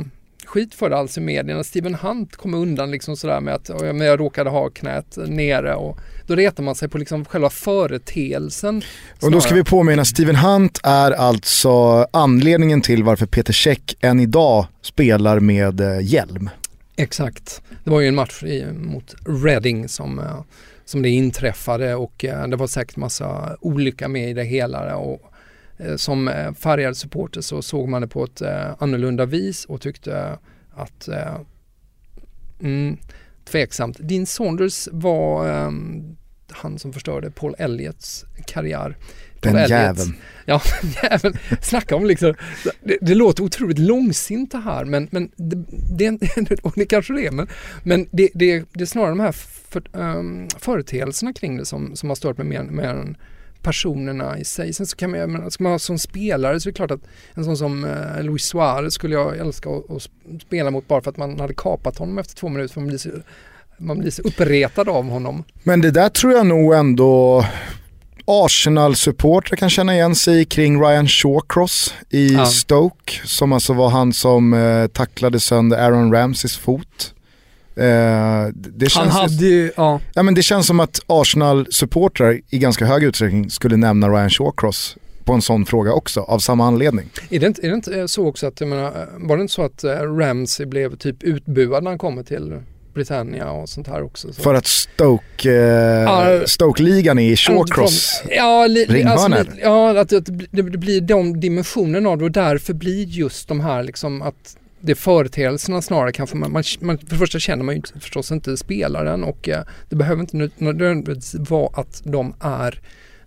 skit för det alls i medierna. Steven Hunt kom undan liksom sådär med att jag, jag råkade ha knät nere och då retar man sig på liksom själva företeelsen. Och då ska vi påminna, Steven Hunt är alltså anledningen till varför Peter Käck än idag spelar med eh, hjälm. Exakt. Det var ju en match mot Reading som eh, som det inträffade och eh, det var säkert massa olycka med i det hela och eh, som eh, färgad supporter så såg man det på ett annorlunda vis och tyckte att mm, tveksamt. Dean Saunders var han som förstörde Paul Elliots karriär. Den jäveln. Ja, jäveln. Snacka om liksom, det, det, låter otroligt långsint det här men, men det, det, och det kanske det är men, men det, det, det är snarare de här för, um, företeelserna kring det som, som har stört mig mer, mer än personerna i sig. Sen så kan man, men ska man som spelare så är det klart att en sån som eh, Luis Suarez skulle jag älska att, att spela mot bara för att man hade kapat honom efter två minuter för man blir så, man blir så uppretad av honom. Men det där tror jag nog ändå Arsenal-supportrar kan känna igen sig kring Ryan Shawcross i ja. Stoke, som alltså var han som eh, tacklade sönder Aaron Ramseys fot. Eh, det han hade ju, ja. ja. men det känns som att Arsenal-supportrar i ganska hög utsträckning skulle nämna Ryan Shawcross på en sån fråga också, av samma anledning. Är det inte, är det inte så också att, jag menar, var det inte så att eh, Ramsey blev typ utbuad när han kommer till Britannia och sånt här också. Så. För att Stoke, eh, ja, Stoke-ligan är i Shawcross ja, li, alltså, ja, att det, det, blir de dimensionerna av det och därför blir just de här liksom att det är företeelserna snarare kanske. Man, man, man, för det första känner man ju förstås inte spelaren och eh, det behöver inte nödvändigtvis vara att de är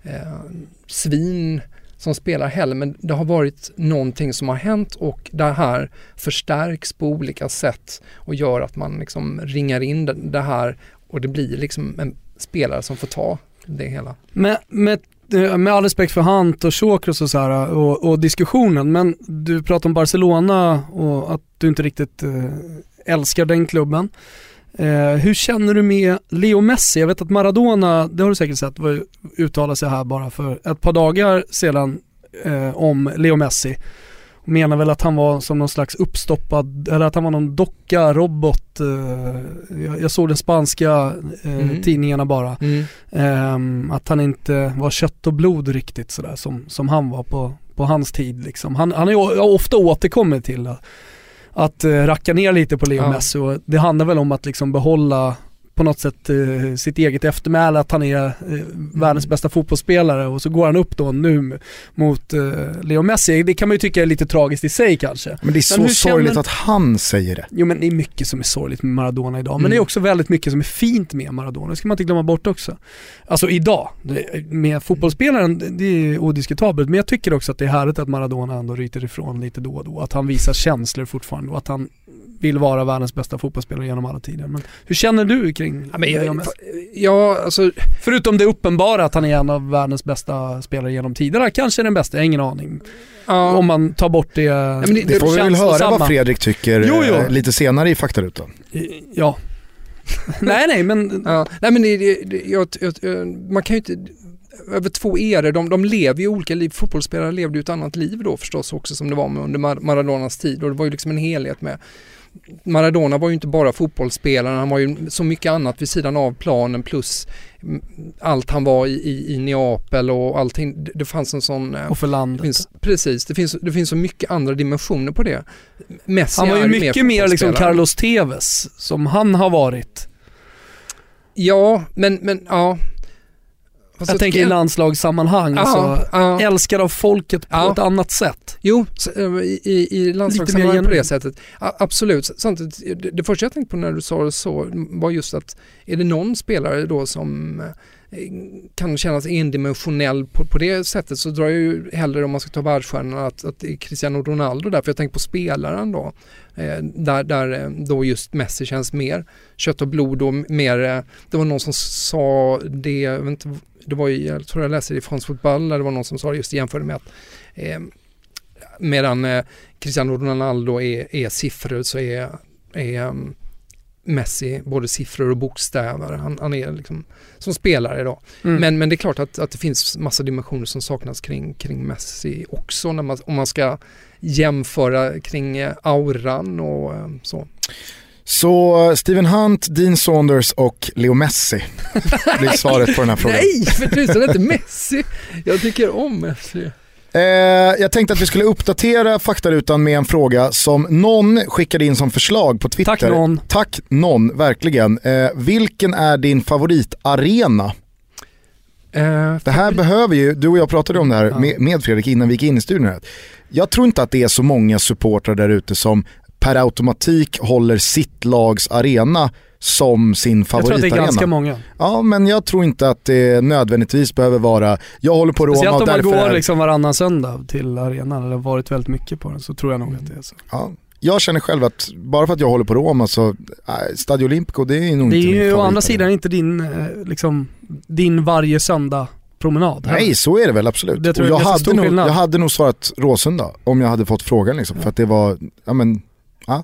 eh, svin som spelar heller men det har varit någonting som har hänt och det här förstärks på olika sätt och gör att man liksom ringar in det här och det blir liksom en spelare som får ta det hela. Med, med, eh, med all respekt för Hunt och Chokros och, så här, eh, och, och, diskussionen men du pratar om Barcelona och att du inte riktigt eh, älskar den klubben. Eh, hur känner du med Leo Messi? Jag vet att Maradona, det har du säkert sett, uttalade sig här bara för ett par dagar sedan eh, om Leo Messi. Menar väl att han var som någon slags uppstoppad, eller att han var någon docka, robot. Eh, jag, jag, såg den spanska eh, mm. tidningarna bara. Mm. Ehm, att han inte var kött och blod riktigt sådär som, som han var på, på hans tid liksom. Han, han har ofta återkommit till att uh, racka ner lite på Leo ja. Messi och det handlar väl om att liksom behålla på något sätt eh, sitt eget eftermäle att han är eh, världens bästa fotbollsspelare och så går han upp då nu mot eh, Leo Messi. Det kan man ju tycka är lite tragiskt i sig kanske. Men det är så sorgligt känner... att han säger det. Jo men det är mycket som är sorgligt med Maradona idag. Mm. Men det är också väldigt mycket som är fint med Maradona. Det ska man inte glömma bort också. Alltså idag, med fotbollsspelaren, det är odiskutabelt. Men jag tycker också att det är härligt att Maradona ändå ryter ifrån lite då och då. Att han visar känslor fortfarande och att han vill vara världens bästa fotbollsspelare genom alla tider. Men hur känner du kring ja, men jag, ja, alltså, Förutom det uppenbara att han är en av världens bästa spelare genom tiderna, kanske den bästa, jag har ingen aning. Ja. Om man tar bort det ja, det, det, får vi väl höra samma. vad Fredrik tycker jo, jo. Eh, lite senare i faktarutan. Ja. nej nej men... Ja. Nej men det, det, jag, jag, man kan ju inte över två eror, de, de lever ju olika liv. Fotbollsspelare levde ju ett annat liv då förstås också som det var under Maradonas tid och det var ju liksom en helhet med Maradona var ju inte bara fotbollsspelare, han var ju så mycket annat vid sidan av planen plus allt han var i, i, i Neapel och allting. Det fanns en sån... Eh, och för landet. Det finns, precis, det finns, det finns så mycket andra dimensioner på det. Messi han var ju mycket mer liksom Carlos Tevez som han har varit. Ja, men, men ja, jag tänker i landslagssammanhang, alltså, ja. älskad av folket på ja. ett annat sätt. Jo, eh, i, i landslagssammanhang på det sättet. Absolut. Samtidigt, det, första jag tänkte på när du sa det så var just att är det någon spelare då som eh, kan kännas endimensionell på, på det sättet så drar jag ju hellre om man ska ta världsstjärnorna att, att det är Cristiano Ronaldo där, för jag tänker på spelaren då. Eh, där, där eh, då just Messi känns mer kött och blod och mer, det var någon som sa det, jag vet inte, det var ju, jag tror jag läste det i France Football, där det var någon som sa det just jämförde med att eh, medan eh, Cristiano Ronaldo är, är siffror så är, är um, Messi både siffror och bokstäver. Han, han är liksom som spelare idag. Mm. Men, men det är klart att, att det finns massa dimensioner som saknas kring, kring Messi också när man, om man ska jämföra kring eh, auran och eh, så. Så Steven Hunt, Dean Saunders och Leo Messi blir svaret på den här frågan. Nej, för tusan inte Messi. Jag tycker om Messi. Eh, jag tänkte att vi skulle uppdatera faktarutan med en fråga som någon skickade in som förslag på Twitter. Tack någon. Tack någon, verkligen. Eh, vilken är din favoritarena? Eh, det här behöver ju, du och jag pratade om det här med, med, Fredrik innan vi gick in i studion. Här. Jag tror inte att det är så många supportrar där ute som per automatik håller sitt lags arena som sin favoritarena. Jag tror att det är ganska många. Ja, men jag tror inte att det nödvändigtvis behöver vara, jag håller på Roma Speciellt och därför om man går liksom varannan söndag till arenan, eller varit väldigt mycket på den, så tror jag nog att det är så. Ja. Jag känner själv att bara för att jag håller på Roma så, äh, Stadio Olimpico det är nog det inte Det är ju å andra sidan inte din, eh, liksom, din varje söndag promenad. Nej, så är det väl absolut. Det jag jag, hade nog, jag hade nog svarat Råsunda om jag hade fått frågan liksom. För att det var, ja men, ja.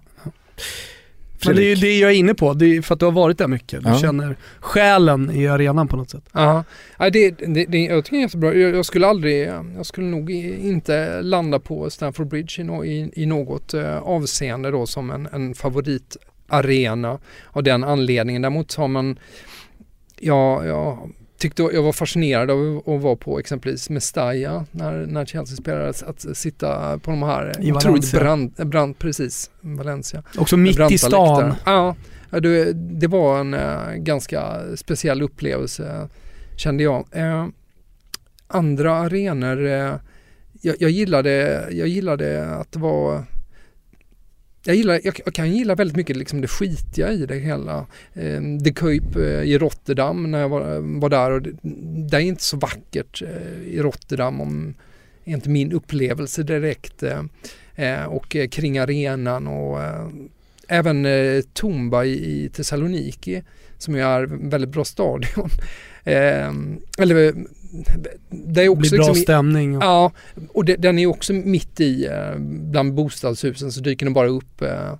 Men det är ju det jag är inne på, det är för att du har varit där mycket. Du Ja. känner själen i arenan på något sätt. Ja, ja det, det, det, jag tycker det är jättebra. Jag, jag skulle aldrig, jag skulle nog inte landa på Stamford Bridge i, no, i, i något eh, avseende då som en, en favoritarena av den anledningen. Däremot har man, ja, jag tyckte jag var fascinerad av att vara på exempelvis Mestalla när, när Chelsea spelade, att, sitta på de här I otroligt brant, brant, precis, Valencia. Också mitt i stan. Ja, det, det var en eh, ganska speciell upplevelse kände jag. Eh, andra arenor, eh, jag, jag, gillade, jag gillade att det var jag, gillar, jag, jag kan gilla väldigt mycket liksom det skitiga i det hela. Eh, The Kuip eh, i Rotterdam när jag var, var där och det, det är inte så vackert eh, i Rotterdam om inte min upplevelse direkt. Eh, eh, och eh, kring arenan och eh, även eh, Tumba i, i Thessaloniki som ju är en väldigt bra stadion. Eh, eller det är Det också blir bra liksom stämning. Och, Ja, och det, den är också mitt i eh, bland bostadshusen så dyker den bara upp. Eh,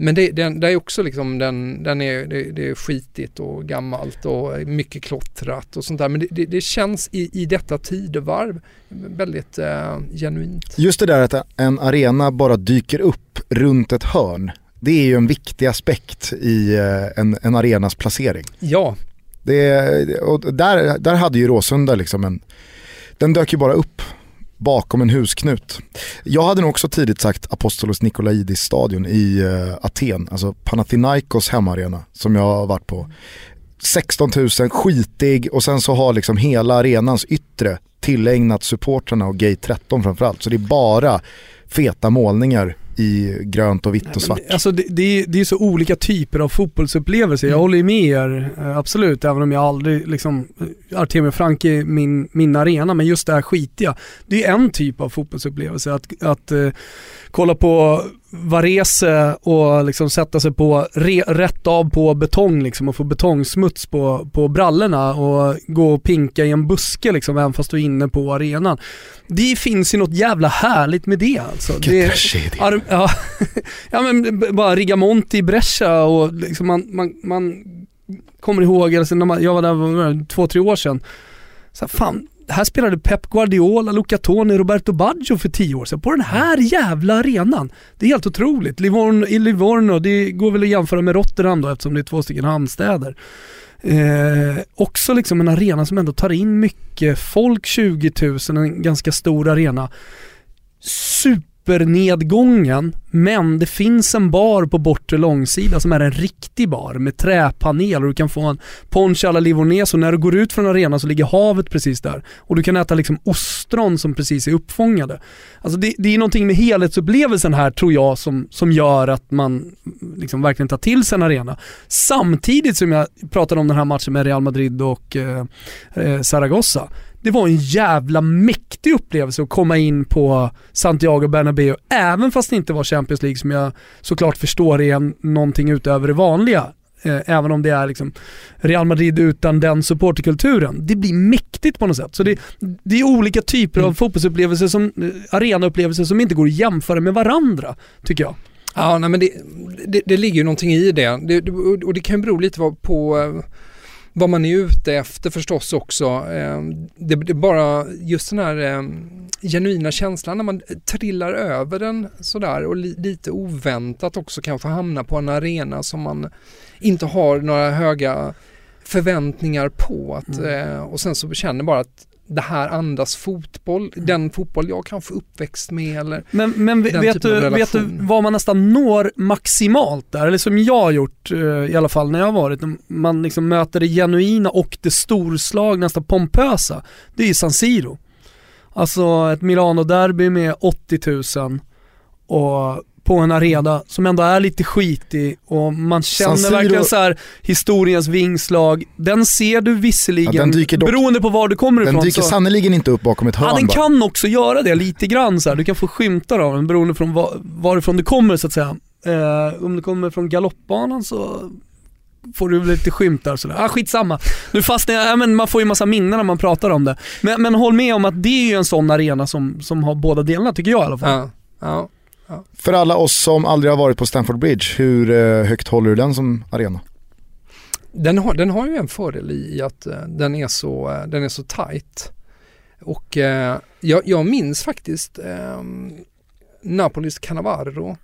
men det, den, det är också liksom, den, den är, det, det är skitigt och gammalt och mycket klottrat och sånt där. Men det, det, det känns i, i detta tidevarv väldigt eh, genuint. Just det där att en arena bara dyker upp runt ett hörn. Det är ju en viktig aspekt i eh, en, en arenas placering. Ja, det, och där, där hade ju Råsunda liksom en, den dök ju bara upp bakom en husknut. Jag hade nog också tidigt sagt Apostolos Nikolaidis stadion i eh, Aten, alltså Panathinaikos hemmaarena som jag har varit på. 16 000, skitig och sen så har liksom hela arenans yttre tillägnat supportrarna och Gate 13 framförallt. Så det är bara feta målningar i grönt och vitt och svart. Alltså det, det, är, det är så olika typer av fotbollsupplevelser. Jag Mm. håller ju med er, eh, absolut, även om jag aldrig liksom, eh, Artemio Frank är min, min arena, men just det här skitiga. Det är en typ av fotbollsupplevelse. Att, att eh, kolla på Varese och liksom sätta sig på re, rätt av på betong liksom och få betongsmuts på, på brallorna och gå och pinka i en buske liksom även fast du är inne på arenan. Det finns ju något jävla härligt med det alltså. Det, Ar- ja, ja men bara Rigamonti i Brescia och liksom man, man, man kommer ihåg, alltså när man, jag var där för två, tre år sedan. Så här, fan, här spelade Pep Guardiola, Luca Toni, Roberto Baggio för tio år sedan på den här jävla arenan. Det är helt otroligt. Livorno, I Livorno, det går väl att jämföra med Rotterdam då eftersom det är två stycken hamnstäder. Eh, också liksom en arena som ändå tar in mycket folk, 20 000, en ganska stor arena supernedgången, men det finns en bar på bortre långsida som är en riktig bar med träpanel och du kan få en ponche alla Livornese och när du går ut från arenan så ligger havet precis där. Och du kan äta liksom ostron som precis är uppfångade. Alltså det, det är någonting med helhetsupplevelsen här tror jag som, som gör att man liksom verkligen tar till sig en arena. Samtidigt som jag pratade om den här matchen med Real Madrid och eh, eh, Zaragoza det var en jävla mäktig upplevelse att komma in på Santiago Bernabéu, även fast det inte var Champions League som jag såklart förstår är någonting utöver det vanliga. Eh, även om det är liksom Real Madrid utan den supporterkulturen. Det blir mäktigt på något sätt. Så det, det är olika typer av fotbollsupplevelser, som, eh, arenaupplevelser som inte går att jämföra med varandra, tycker jag. Ja, nej, men det, det, det ligger ju någonting i det. det, och det kan bero lite på eh, vad man är ute efter förstås också. Eh, Det, är bara just den här eh, genuina känslan när man trillar över den sådär och li, lite oväntat också kanske hamnar på en arena som man inte har några höga förväntningar på. Att, Mm. eh, och sen så känner bara att det här andas fotboll, den fotboll jag kanske uppväxt med eller Men, men vet, du, vet du vad man nästan når maximalt där? Eller som jag har gjort eh, i alla fall när jag har varit. Man liksom möter det genuina och det storslagna, nästan pompösa. Det är ju San Siro. Alltså ett Milano-derby med 80 000 och på en arena som ändå är lite skitig och man känner Siro- verkligen så här historiens vingslag. Den ser du visserligen, Ja, den dyker dock- beroende på var du kommer Den ifrån. dyker så- sannerligen inte upp bakom ett hörn Ja den bara. kan också göra det lite grann så här. du kan få skymtar av den beroende från var, varifrån du kommer så att säga. Eh, om du kommer från galoppbanan så får du lite skymtar sådär. Ah, skitsamma. Nu fastnar jag, ja, men man får ju massa minnen när man pratar om det. Men, men håll med om att det är ju en sån arena som, som har båda delarna tycker jag i alla fall. Ja, ja. För alla oss som aldrig har varit på Stamford Bridge, hur eh, högt håller du den som arena? Den, har, den har ju en fördel i att eh, den, är så, eh, den är så tight. Och eh, jag, jag minns faktiskt eh, Napolis Cannavaro.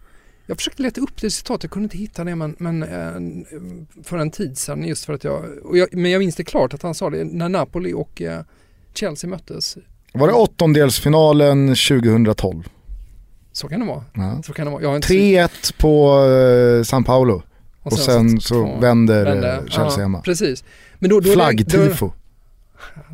Jag försökte leta upp det citatet, jag kunde inte hitta det men, men eh, för en tid sedan just för att jag, jag, men jag minns det klart att han sa det när Napoli och Chelsea möttes. Var det åttondelsfinalen 2012? Så kan det vara. Ja. Så kan det vara. Jag har inte 3-1 på eh, San Paolo och sen, så två- vänder vände. eh, Chelsea ja, hemma. Precis. Men då, då, då, Flaggtifo.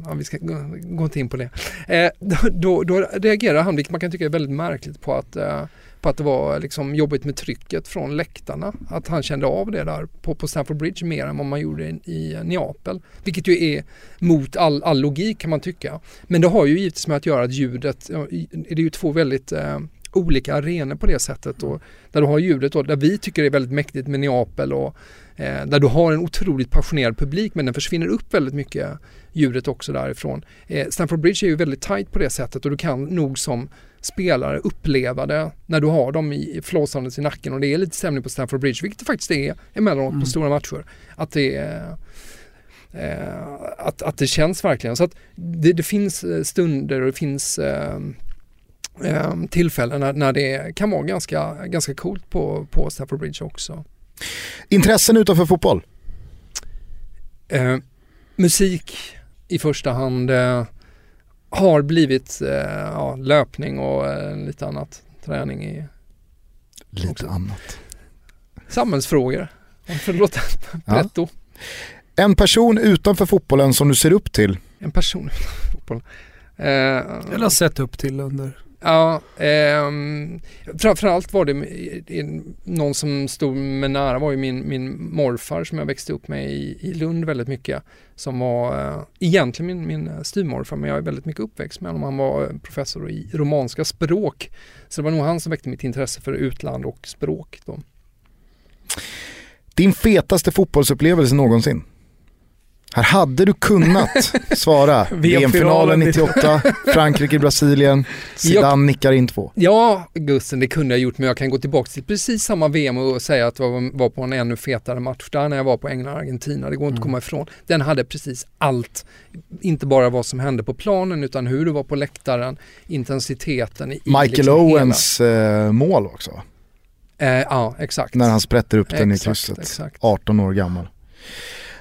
Ja, vi ska gå, inte in på det. Eh, då, då, reagerar han, vilket man kan tycka är väldigt märkligt, på att, eh, på att det var liksom jobbigt med trycket från läktarna. Att han kände av det där på, på Stamford Bridge mer än vad man gjorde i, i Neapel. Vilket ju är mot all, all logik kan man tycka. Men det har ju givetvis med att göra att ljudet, det är ju två väldigt eh, olika arenor på det sättet. Och där du har ljudet då, där vi tycker det är väldigt mäktigt med Neapel och eh, där du har en otroligt passionerad publik men den försvinner upp väldigt mycket ljudet också därifrån. Eh, Stamford Bridge är ju väldigt tight på det sättet och du kan nog som spelare uppleva det när du har dem i flåsandes i nacken och det är lite stämning på Stamford Bridge, vilket det faktiskt är emellanåt Mm. på stora matcher. Att det är eh, att, att det känns verkligen. Så att det, det finns eh, stunder och det finns eh, tillfällen när, när det kan vara ganska, ganska coolt på, på Stamford Bridge också. Intressen utanför fotboll? Eh, musik i första hand eh, har blivit eh, ja, löpning och eh, lite annat. Träning i Lite Också. annat. samhällsfrågor. Om för att låta Ja. pretto. En person utanför fotbollen som du ser upp till? En person utanför fotboll. Eh, Eller har sett upp till under. Ja, ehm, framförallt var det någon som stod mig nära var ju min, min morfar som jag växte upp med i, i Lund väldigt mycket. Som var eh, egentligen min, min eh, styvmorfar men jag är väldigt mycket uppväxt med honom. Han var eh, professor i romanska språk. Så det var nog han som väckte mitt intresse för utland och språk. Då. Din fetaste fotbollsupplevelse någonsin? Här hade du kunnat svara. VM-finalen 98, Frankrike-Brasilien, Zidane nickar in två. Ja, Gusten, det kunde jag gjort men jag kan gå tillbaka till precis samma VM och säga att jag var- på en ännu fetare match där när jag var på England-Argentina. Det går inte att komma ifrån. Den hade precis allt. Inte bara vad som hände på planen utan hur det var på läktaren, intensiteten i Michael liksom Owens eh, mål också. Hela. Eh, ja, exakt. När han sprätter upp den i krysset. exakt. 18 år gammal.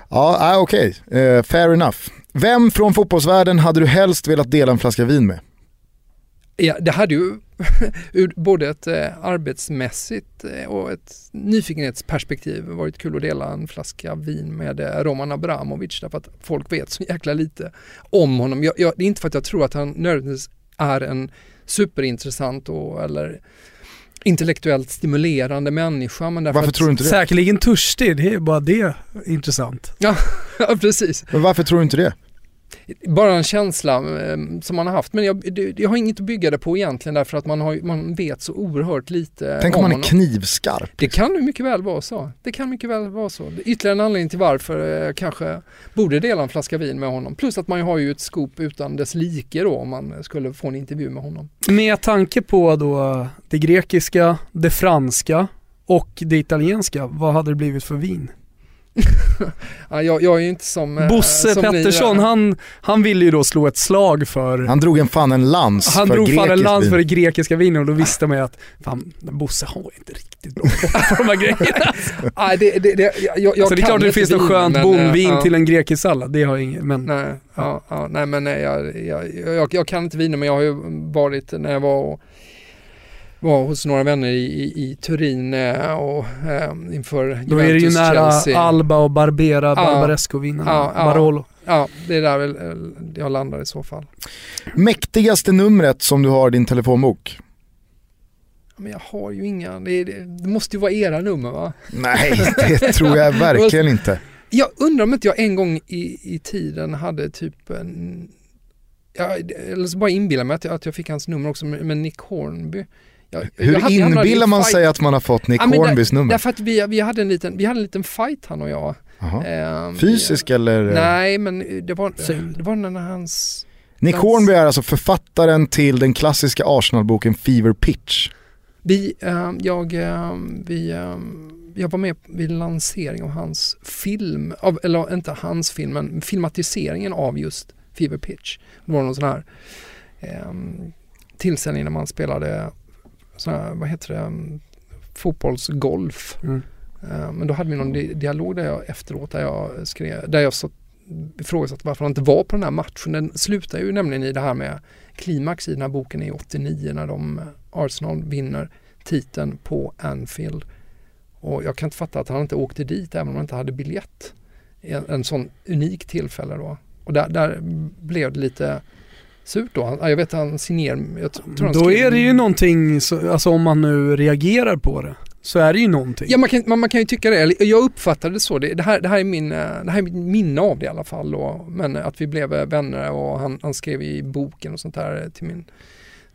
Ja, äh, okej. Uh, fair enough. Vem från fotbollsvärlden hade du helst velat dela en flaska vin med? Ja, det hade ju ur både ett eh, arbetsmässigt eh, och ett nyfikenhetsperspektiv varit kul att dela en flaska vin med eh, Roman Abramovic därför att folk vet så jäkla lite om honom. Jag, jag, det är inte för att jag tror att han nödvändigtvis är en superintressant och, eller intellektuellt stimulerande människa. Men därför Varför tror du inte det? Säkerligen törstig, det är bara det intressant. Ja, precis. Men varför tror du inte det? Bara en känsla eh, som man har haft. Men jag, det, jag har inget att bygga det på egentligen därför att man, har, man vet så oerhört lite Tänk om han är knivskarp. Det kan ju mycket väl vara så. Det kan mycket väl vara så. Ytterligare en anledning till varför jag kanske borde dela en flaska vin med honom. Plus att man ju har ju ett scoop utan dess like då om man skulle få en intervju med honom. Med tanke på då det grekiska, det franska och det italienska, vad hade det blivit för vin? Ja, jag, jag är ju inte som... eh, Bosse som ni Pettersson, där. han, han ville ju då slå ett slag för Han drog en fan en lans han för drog fan en lans vin. för det grekiska vinet och då visste man ju att fan, Bosse har inte riktigt bra på de här grejerna. Nej, det, det, det, jag, jag Så det är klart att det finns något skönt bomvin eh, ja. till en grekisk sallad, det har jag inget, men Nej, ja, ja, nej men nej, jag, jag, jag, jag kan inte viner men jag har ju varit när jag var och var hos några vänner i, i, i Turin eh, och eh, inför då är det ju Juventus, nära Chelsea. Alba och Barbera, Ja, ja. Barolo. Ja, det är där väl eh, jag landar i så fall. Mäktigaste numret som du har i din telefonbok? Men jag har ju inga, det, det, det måste ju vara era nummer va? Nej, det tror jag verkligen inte. Jag undrar om inte jag en gång i, i tiden hade typ en, ja, eller så bara inbillar mig att jag, att jag fick hans nummer också med, med Nick Hornby. Jag, Hur jag hade- inbillar man sig att man har fått Nick Ja, Hornbys nummer? Därför att vi, vi, hade en liten, vi hade en liten fight han och jag. Ehm, Fysisk eller? Nej, men det var, det var när hans... Nick Dans. Hornby är alltså författaren till den klassiska Arsenal-boken Fever Pitch. Vi, ehm, jag, ehm, vi, ehm, jag var med vid lansering av hans film, av, eller inte hans film, men filmatiseringen av just Fever Pitch. Det var någon sån här tillställning när man spelade sån här, vad heter det, um, fotbollsgolf. Mm. Eh, Men då hade vi någon di- dialog där jag efteråt där jag skrev, där jag ifrågasatte varför han inte var på den här matchen. Den slutar ju nämligen i det här med klimax i den här boken i 89 när de, eh, Arsenal vinner titeln på Anfield. Och jag kan inte fatta att han inte åkte dit även om han inte hade biljett. En, en sån unik tillfälle då. Och där, där blev det lite surt då. Han- Jag vet han signerade, jag tror han Då är det ju någonting, så, alltså om man nu reagerar på det, så är det ju någonting. Ja man kan, man, man kan ju tycka det, jag uppfattade det så. Det, det, här, det, här är min, eh, det här är mitt minne av det i alla fall. Då. Men att vi blev eh, vänner och han, han skrev i boken och sånt där till min,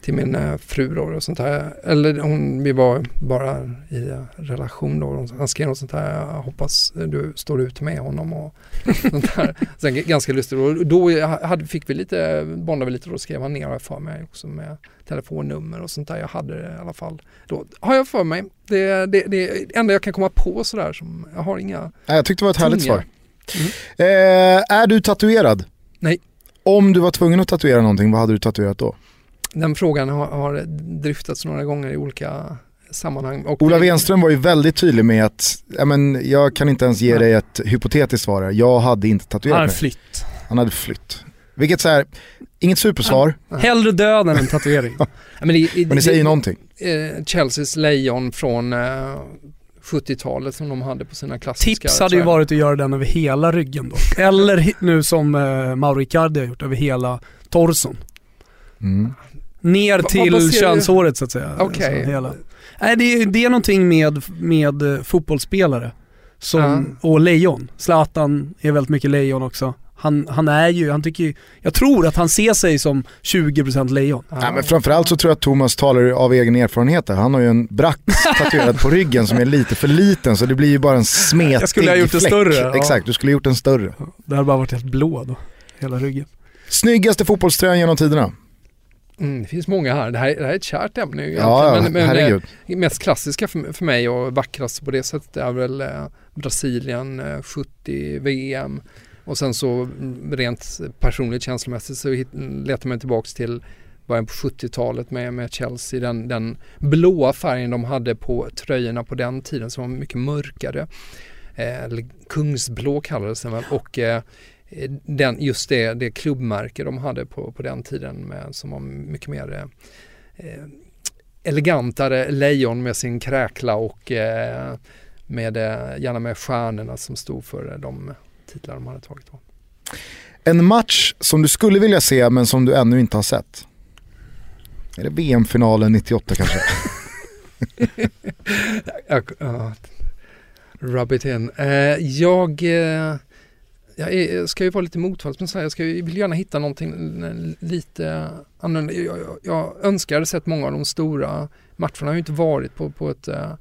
till min eh, fru då och sånt där. Eller hon, vi var bara i relation då. Han skrev något sånt där, jag hoppas du står ut med honom och sånt där. Sen, ganska lustigt. Och då hade, fick vi lite, bondade vi lite och skrev han ner för mig också med telefonnummer och sånt där. Jag hade det i alla fall då. Har jag för mig. Det, det, det enda jag kan komma på sådär som, jag har inga jag tyckte det var ett härligt tunga. svar. Eh, är du tatuerad? Nej. Om du var tvungen att tatuera någonting, vad hade du tatuerat då? Den frågan har, har dryftats några gånger i olika sammanhang. Och Ola Wenström var ju väldigt tydlig med att, ja, men, jag kan inte ens ge Nej. dig ett hypotetiskt svar här. jag hade inte tatuerat Han har mig. flytt. Han hade flytt. Vilket så här, inget supersvar, Hellre död än en tatuering. Ja, men det, det, men det säger ju någonting. eh, Chelseas lejon från eh, 70-talet som de hade på sina klassiska Tips hade ju varit att göra den över hela ryggen då. Eller nu som eh, Mauro Icardi har gjort, över hela torson. Mm. Ner till könshåret så att säga. Okej. Så hela. Nej, det, är- det är någonting med, med eh, fotbollsspelare som, och lejon. Zlatan är väldigt mycket lejon också. Han, han är ju, han tycker ju, jag tror att han ser sig som 20% lejon. Ja. Men framförallt så tror jag att Thomas talar av egen erfarenhet. Han har ju en brax tatuerad på ryggen som är lite för liten så det blir ju bara en smetig Jag skulle ha gjort fläck. större, ja. Exakt, du skulle ha gjort den större. Det hade bara varit helt blå då, hela ryggen. Snyggaste fotbollströjan genom tiderna? Mm, det finns många här. Det här, det här är ett kärt ämne Ja, men, men, herregud. eh, mest klassiska för, för mig och vackrast på det sättet är väl eh, Brasilien eh, 70 VM. Och sen så mm, rent personligt känslomässigt så hit, letar man tillbaks till början på 70-talet med, med Chelsea. Den, den blåa färgen de hade på tröjorna på den tiden som var mycket mörkare. Eh, kungsblå kallades den väl. Och eh, den, just det, det klubbmärke de hade på, på den tiden med, som var mycket mer eh, eh, elegantare lejon med sin kräkla och eh, med, eh, gärna med stjärnorna som stod för eh, de titlar de hade tagit. Då. En match som du skulle vilja se men som du ännu inte har sett? Är det VM-finalen 98 kanske? Jag, rub it in. Eh, jag, eh, jag är, ska ju vara lite motvalls men så här, jag ska, ju- vill gärna hitta någonting eh, lite annorlunda. Jag, jag, jag önskar jag sett många av de stora matcherna. Jag har ju inte varit på, på ett eh,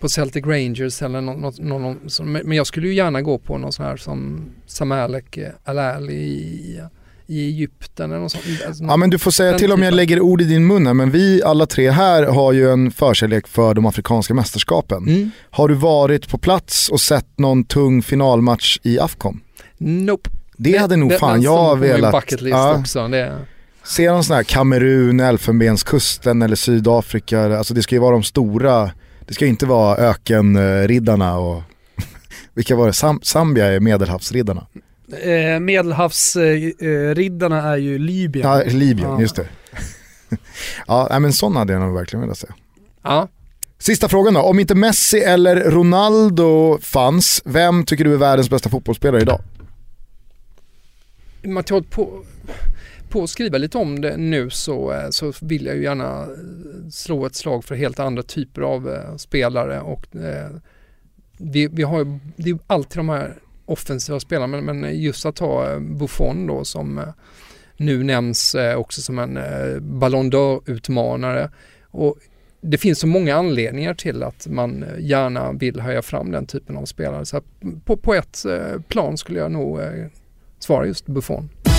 på Celtic Rangers eller någon, någon, någon, men jag skulle ju gärna gå på någon sån här som Samalek eh, Al-Ali i, i Egypten eller något sånt. Alltså, Ja men du får säga till om jag lägger ord i din mun här, men vi alla tre här har ju en förkärlek för de afrikanska mästerskapen. mm. Har du varit på plats och sett någon tung finalmatch i Afcon? Nope. Det hade nog Den- fan jag velat. bucket list Ja. också. Det, Se någon sån här Kamerun, Elfenbenskusten eller Sydafrika. Alltså det ska ju vara de stora. Det ska ju inte vara ökenriddarna och vilka var det? Sam Zambia är medelhavsriddarna. Eh, Medelhavsriddarna är ju Libyen. Ja, Libyen, Ja. just det. ja, men sån hade jag nog verkligen velat se. ja. Sista frågan då, om inte Messi eller Ronaldo fanns, vem tycker du är världens bästa fotbollsspelare idag? Man har på, på att skriva lite om det nu så, eh, så vill jag ju gärna eh, slå ett slag för helt andra typer av eh, spelare och eh, vi, vi har ju, det är ju alltid de här offensiva spelarna men, men just att ha eh, Buffon då som eh, nu nämns eh, också som en eh, Ballon d'Or-utmanare och det finns så många anledningar till att man gärna vill höja fram den typen av spelare. Så på, på ett eh, plan skulle jag nog svarar svara just Buffon.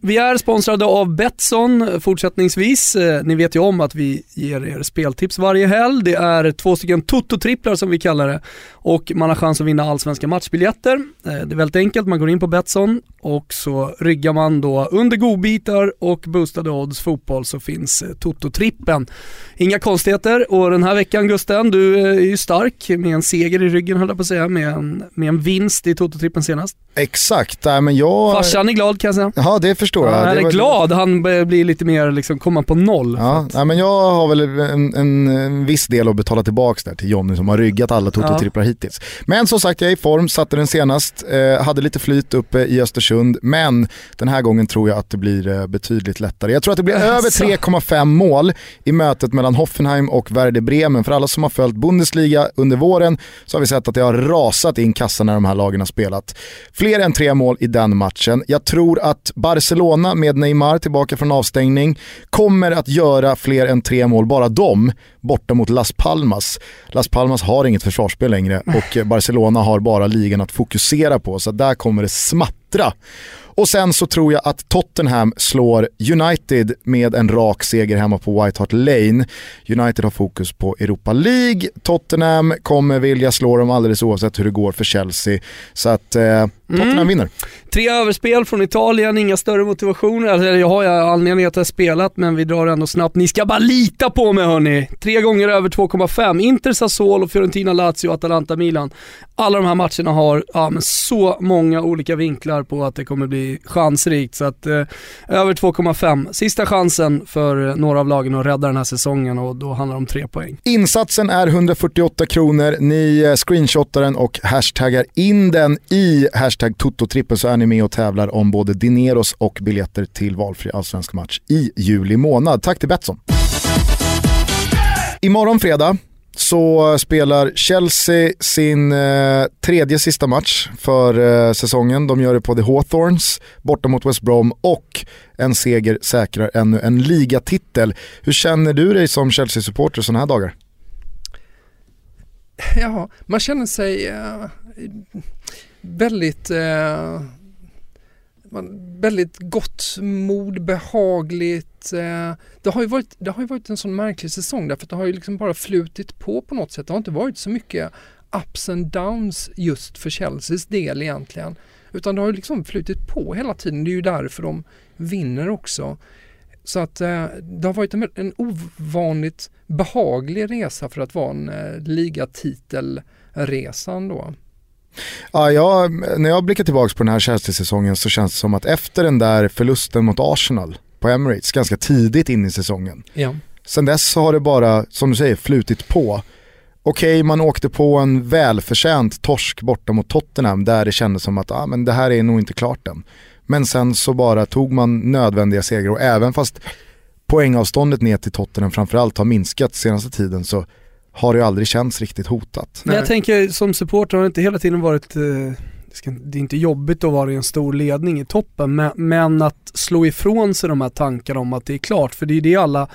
Vi är sponsrade av Betsson fortsättningsvis. Eh, ni vet ju om att vi ger er speltips varje helg. Det är två stycken Toto-tripplar som vi kallar det och man har chans att vinna allsvenska matchbiljetter. Eh, det är väldigt enkelt, man går in på Betsson och så ryggar man då under godbitar och boostade odds fotboll så finns eh, Toto-trippen. Inga konstigheter och den här veckan Gusten, du är ju stark med en seger i ryggen höll jag på att säga, med en, med en vinst i Toto-trippen senast. Exakt, nej, men jag... Farsan är glad kan jag säga. Ja det förstår jag. Han är var- glad, han blir lite mer liksom komma på noll. Ja, nej, men jag har väl en, en, en viss del att betala tillbaka där till Jonny som har ryggat alla Toto-tripplar hittills. Men som sagt, jag är i form, satte den senast, eh, hade lite flyt uppe i Östersund, men den här gången tror jag att det blir eh, betydligt lättare. Jag tror att det blir Alltså. över 3,5 mål i mötet mellan Hoffenheim och Werder Bremen. För alla som har följt Bundesliga under våren så har vi sett att det har rasat in kassan när de här lagen har spelat. Fler än tre mål i den matchen. Jag tror att Barcelona med Neymar tillbaka från avstängning kommer att göra fler än tre mål, bara de, borta mot Las Palmas. Las Palmas har inget försvarsspel längre och Barcelona har bara ligan att fokusera på, så där kommer det smattra. Och sen så tror jag att Tottenham slår United med en rak seger hemma på White Hart Lane. United har fokus på Europa League, Tottenham kommer vilja slå dem alldeles oavsett hur det går för Chelsea. Så att eh, Tottenham Mm. vinner. Tre överspel från Italien, inga större motivationer. Alltså, jag har anledning att jag har spelat men vi drar ändå snabbt. Ni ska bara lita på mig hörni. Tre gånger över 2,5. Inter, Sassuolo, Fiorentina, Lazio, Atalanta, Milan. Alla de här matcherna har ja, så många olika vinklar på att det kommer bli chansrikt. Så att eh, över 2,5. Sista chansen för eh, några av lagen att rädda den här säsongen och då handlar det om tre poäng. Insatsen är 148 kronor, ni eh, screenshotar den och hashtaggar in den i hashtag Toto-trippen så är ni med och tävlar om både dineros och biljetter till valfri allsvensk match i juli månad. Tack till Betsson. Imorgon fredag så spelar Chelsea sin eh, tredje sista match för eh, säsongen. De gör det på The Hawthorns borta mot West Brom och en seger säkrar ännu en ligatitel. Hur känner du dig som Chelsea-supporter sådana här dagar? Ja, man känner sig Uh väldigt, eh, väldigt gott mod, behagligt. Eh, det, har ju varit, det har ju varit en sån märklig säsong därför att det har ju liksom bara flutit på på något sätt. Det har inte varit så mycket ups and downs just för Chelseas del egentligen. Utan det har ju liksom flutit på hela tiden. Det är ju därför de vinner också. Så att eh, det har varit en, en ovanligt behaglig resa för att vara en eh, ligatitelresa ändå. Ja, jag, när jag blickar tillbaka på den här Chelsea-säsongen så känns det som att efter den där förlusten mot Arsenal på Emirates ganska tidigt in i säsongen. Ja. Sen dess så har det bara, som du säger, flutit på. Okej, man åkte på en välförtjänt torsk borta mot Tottenham där det kändes som att ah, men det här är nog inte klart än. Men sen så bara tog man nödvändiga segrar och även fast poängavståndet ner till Tottenham framförallt har minskat senaste tiden så har det ju aldrig känts riktigt hotat. Men jag tänker som supporter har det inte hela tiden varit, eh, det, ska, det är inte jobbigt att vara i en stor ledning i toppen, men, men att slå ifrån sig de här tankarna om att det är klart, för det är det alla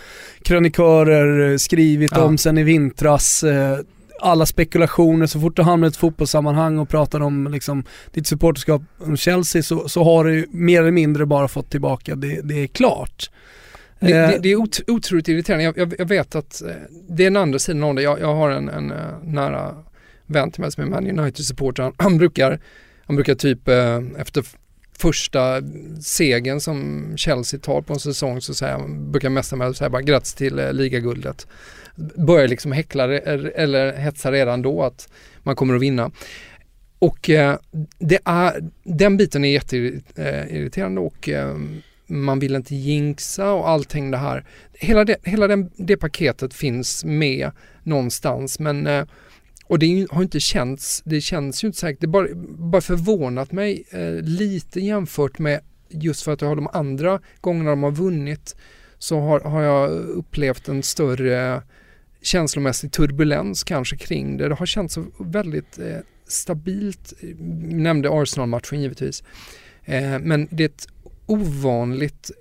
krönikörer eh, skrivit Ja. om sen i vintras. Eh, alla spekulationer, så fort du hamnar i ett fotbollssammanhang och pratar om liksom, ditt supporterskap om Chelsea så, så har du mer eller mindre bara fått tillbaka, det, det är klart. Det, Eh, det, det är ot, otroligt irriterande. Jag, jag, jag vet att eh, det är den andra sidan av det. Jag, jag har en, en eh, nära vän till mig som är Man United-supporter. Han, han, brukar, han brukar typ efter första segern som Chelsea tar på en säsong så säger han, brukar att säga bara grattis till eh, ligaguldet. Börjar liksom häckla eller hetsa redan då att man kommer att vinna. Och eh, det är, den biten är jätteirriterande och eh, man vill inte jinxa och allting det här. Hela det, hela den, det paketet finns med någonstans men eh, och det har inte känts, det känns ju inte säkert, det bara, bara förvånat mig eh, lite jämfört med just för att jag har de andra gångerna de har vunnit så har, har jag upplevt en större känslomässig turbulens kanske kring det. Det har känts så väldigt eh, stabilt, Jag nämnde Arsenal-matchen givetvis, eh, men det är ett ovanligt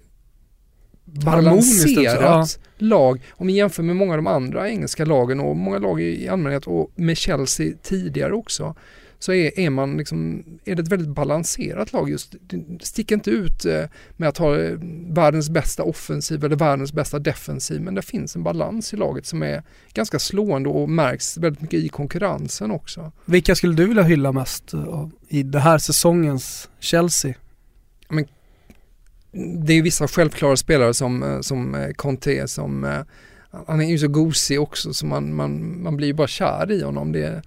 balanserat lag om vi jämför med många av de andra engelska lagen och många lag i allmänhet och med Chelsea tidigare också så är, är, man liksom, är det ett väldigt balanserat lag just. Det sticker inte ut eh, med att ha eh, världens bästa offensiv eller världens bästa defensiv men det finns en balans i laget som är ganska slående och märks väldigt mycket i konkurrensen också. Vilka skulle du vilja hylla mest eh, i det här säsongens Chelsea? Men, det är vissa självklara spelare som, eh, som eh, Conte som eh, han är ju så gosig också så man, man, man blir bara kär i honom. Det,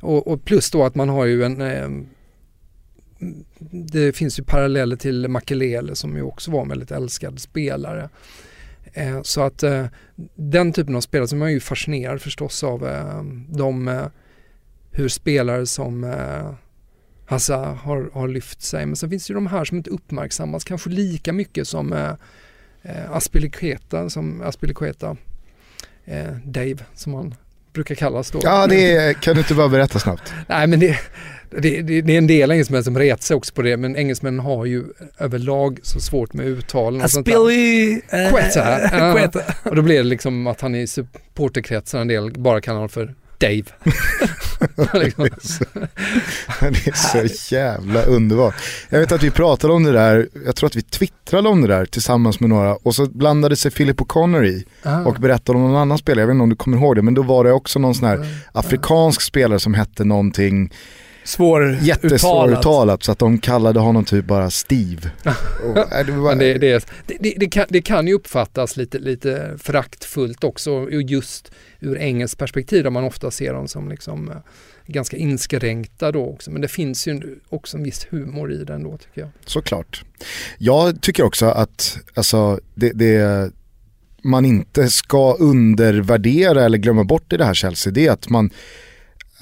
och, och, plus då att man har ju en eh, det finns ju paralleller till Makelele som ju också var en väldigt älskad spelare. Eh, så att eh, den typen av spelare som är ju fascinerad förstås av de, hur spelare som Hazard har, har lyft sig. Men sen finns det ju de här som inte uppmärksammas kanske lika mycket som eh, eh Aspilicueta, som Aspilicueta, eh, Dave som han brukar kallas då. Ja, det kan du inte bara berätta snabbt? Nej, men det, det, det, det är en del engelsmän som retar sig också på det, men engelsmännen har ju överlag så svårt med uttal. Aspilly... Quetta. Och då blir det liksom att han i supporterkretsen en del bara kallar honom för Dave. liksom. det, är så, jävla underbart. Jag vet att vi pratade om det där, jag tror att vi twittrade om det där tillsammans med några och så blandade sig Philip O'Connor i ah. och berättade om någon annan spelare, jag vet inte om du kommer ihåg det, men då var det också någon sån här afrikansk spelare som hette någonting Svår Jättesvåruttalat så att de kallade honom typ bara Steve. det, var... det, det, det, det, kan, det kan ju uppfattas lite, lite föraktfullt också just ur engelskt perspektiv där man ofta ser dem som liksom eh, ganska inskränkta då också. Men det finns ju också en viss humor i den då tycker jag. Såklart. Jag tycker också att alltså, det, det man inte ska undervärdera eller glömma bort i det här Chelsea, det är att man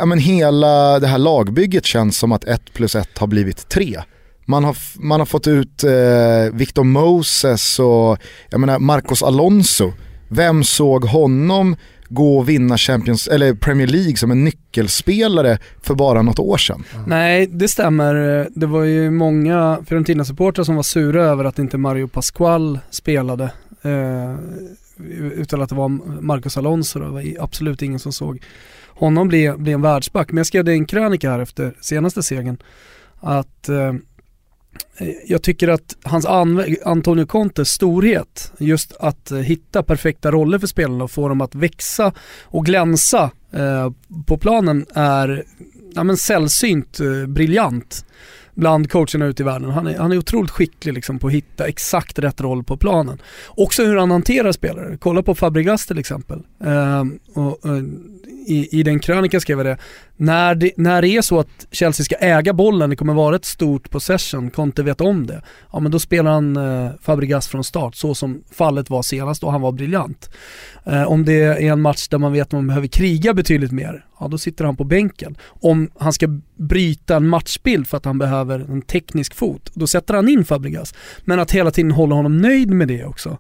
ja, men hela det här lagbygget känns som att ett plus ett har blivit tre. Man har, man har fått ut eh, Victor Moses och jag menar Marcos Alonso. Vem såg honom gå och vinna Champions, eller Premier League som en nyckelspelare för bara något år sedan. Mm. Nej, det stämmer. Det var ju många Fiorentina-supportrar som var sura över att inte Mario Pascual spelade. Eh, utan att det var Marcos Alonso, det var absolut ingen som såg honom bli, bli en världsback. Men jag skrev det i en krönika här efter senaste segern att eh, jag tycker att hans Antonio Contes storhet, just att hitta perfekta roller för spelarna och få dem att växa och glänsa eh, på planen är ja, men sällsynt eh, briljant bland coacherna ute i världen. Han är, han är otroligt skicklig liksom på att hitta exakt rätt roll på planen. Också hur han hanterar spelare. Kolla på Fabregas till exempel. Uh, och, uh, i, i den krönikan skrev jag det. När, det, när det är så att Chelsea ska äga bollen, det kommer vara ett stort possession, Conte vet om det. Ja men då spelar han eh, Fabregas från start, så som fallet var senast och han var briljant. Eh, om det är en match där man vet att man behöver kriga betydligt mer, ja då sitter han på bänken. Om han ska bryta en matchbild för att han behöver en teknisk fot, då sätter han in Fabregas. Men att hela tiden hålla honom nöjd med det också.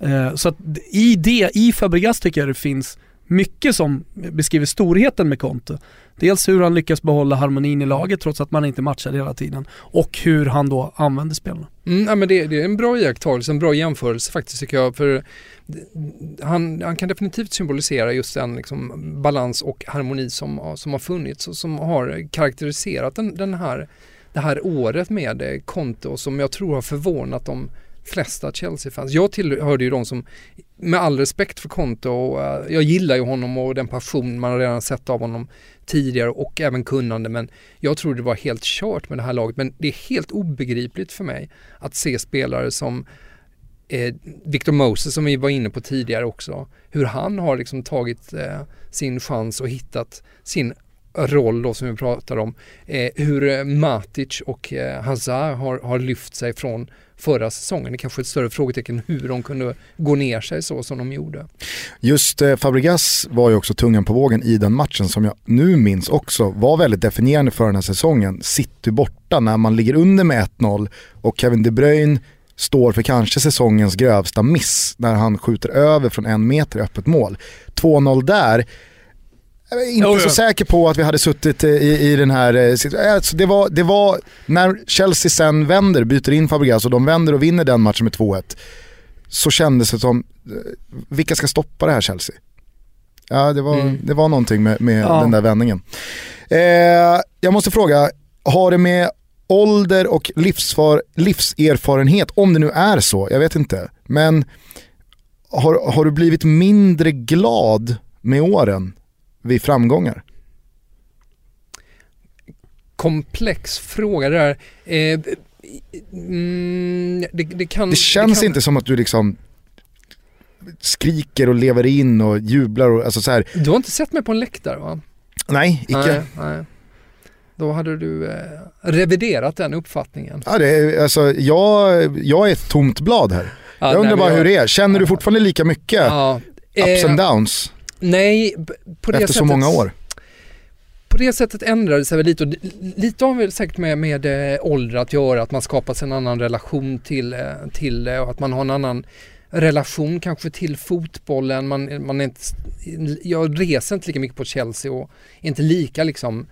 Eh, så att i det, i Fabregas tycker jag det finns mycket som beskriver storheten med Conte. Dels hur han lyckas behålla harmonin i laget trots att man inte matchar hela tiden och hur han då använder spelarna. Mm, ja, men det, det, är en bra iakttagelse, en bra jämförelse faktiskt tycker jag. För han, han kan definitivt symbolisera just den liksom, balans och harmoni som, som har funnits och som har karaktäriserat den, den här, det här året med eh, Conte och som jag tror har förvånat dem flesta Chelsea-fans. Jag tillhörde ju de som, med all respekt för Conte och uh, jag gillar ju honom och den passion man har redan sett av honom tidigare och även kunnande men jag tror det var helt kört med det här laget men det är helt obegripligt för mig att se spelare som eh, Victor Moses som vi var inne på tidigare också, hur han har liksom tagit eh, sin chans och hittat sin roll då som vi pratar om. Eh, hur eh, Matic och eh, Hazard har, har lyft sig från förra säsongen. Det är kanske är ett större frågetecken hur de kunde gå ner sig så som de gjorde. Just eh, Fabregas var ju också tungan på vågen i den matchen som jag nu minns också var väldigt definierande för den här säsongen. City borta när man ligger under med 1-0 och Kevin De Bruyne står för kanske säsongens grövsta miss när han skjuter över från en meter i öppet mål. 2-0 där jag är inte oh, så säker på att vi hade suttit i, i den här eh, situationen. Alltså det, var, det var när Chelsea sen vänder, byter in Fabregas och de vänder och vinner den matchen med 2-1. så kändes det som, eh, vilka ska stoppa det här Chelsea? Ja, det var, Mm. det var någonting med, med Ja. den där vändningen. Eh, jag måste fråga, har det med ålder och livsfar, livserfarenhet, om det nu är så, jag vet inte, men har, har du blivit mindre glad med åren vid framgångar? Komplex fråga det där. Eh, mm, det, det kan... Det känns kan, inte som att du liksom skriker och lever in och jublar och alltså så här. Du har inte sett mig på en läktare va? nej, icke. Nej, nej. Då hade du eh, reviderat den uppfattningen. Ja, det är, alltså, jag, jag är ett tomt blad här. Ja, jag undrar nej, bara men hur jag- det är. Känner du fortfarande lika mycket Ja, ups eh, and downs Nej, på det efter sättet, så många år? På det sättet ändrade det väl lite och lite har väl säkert med, med eh, ålder att göra, att man skapar sig en annan relation till, eh, till och att man har en annan relation kanske till fotbollen. Man, man är inte, jag reser inte lika mycket på Chelsea och är inte lika liksom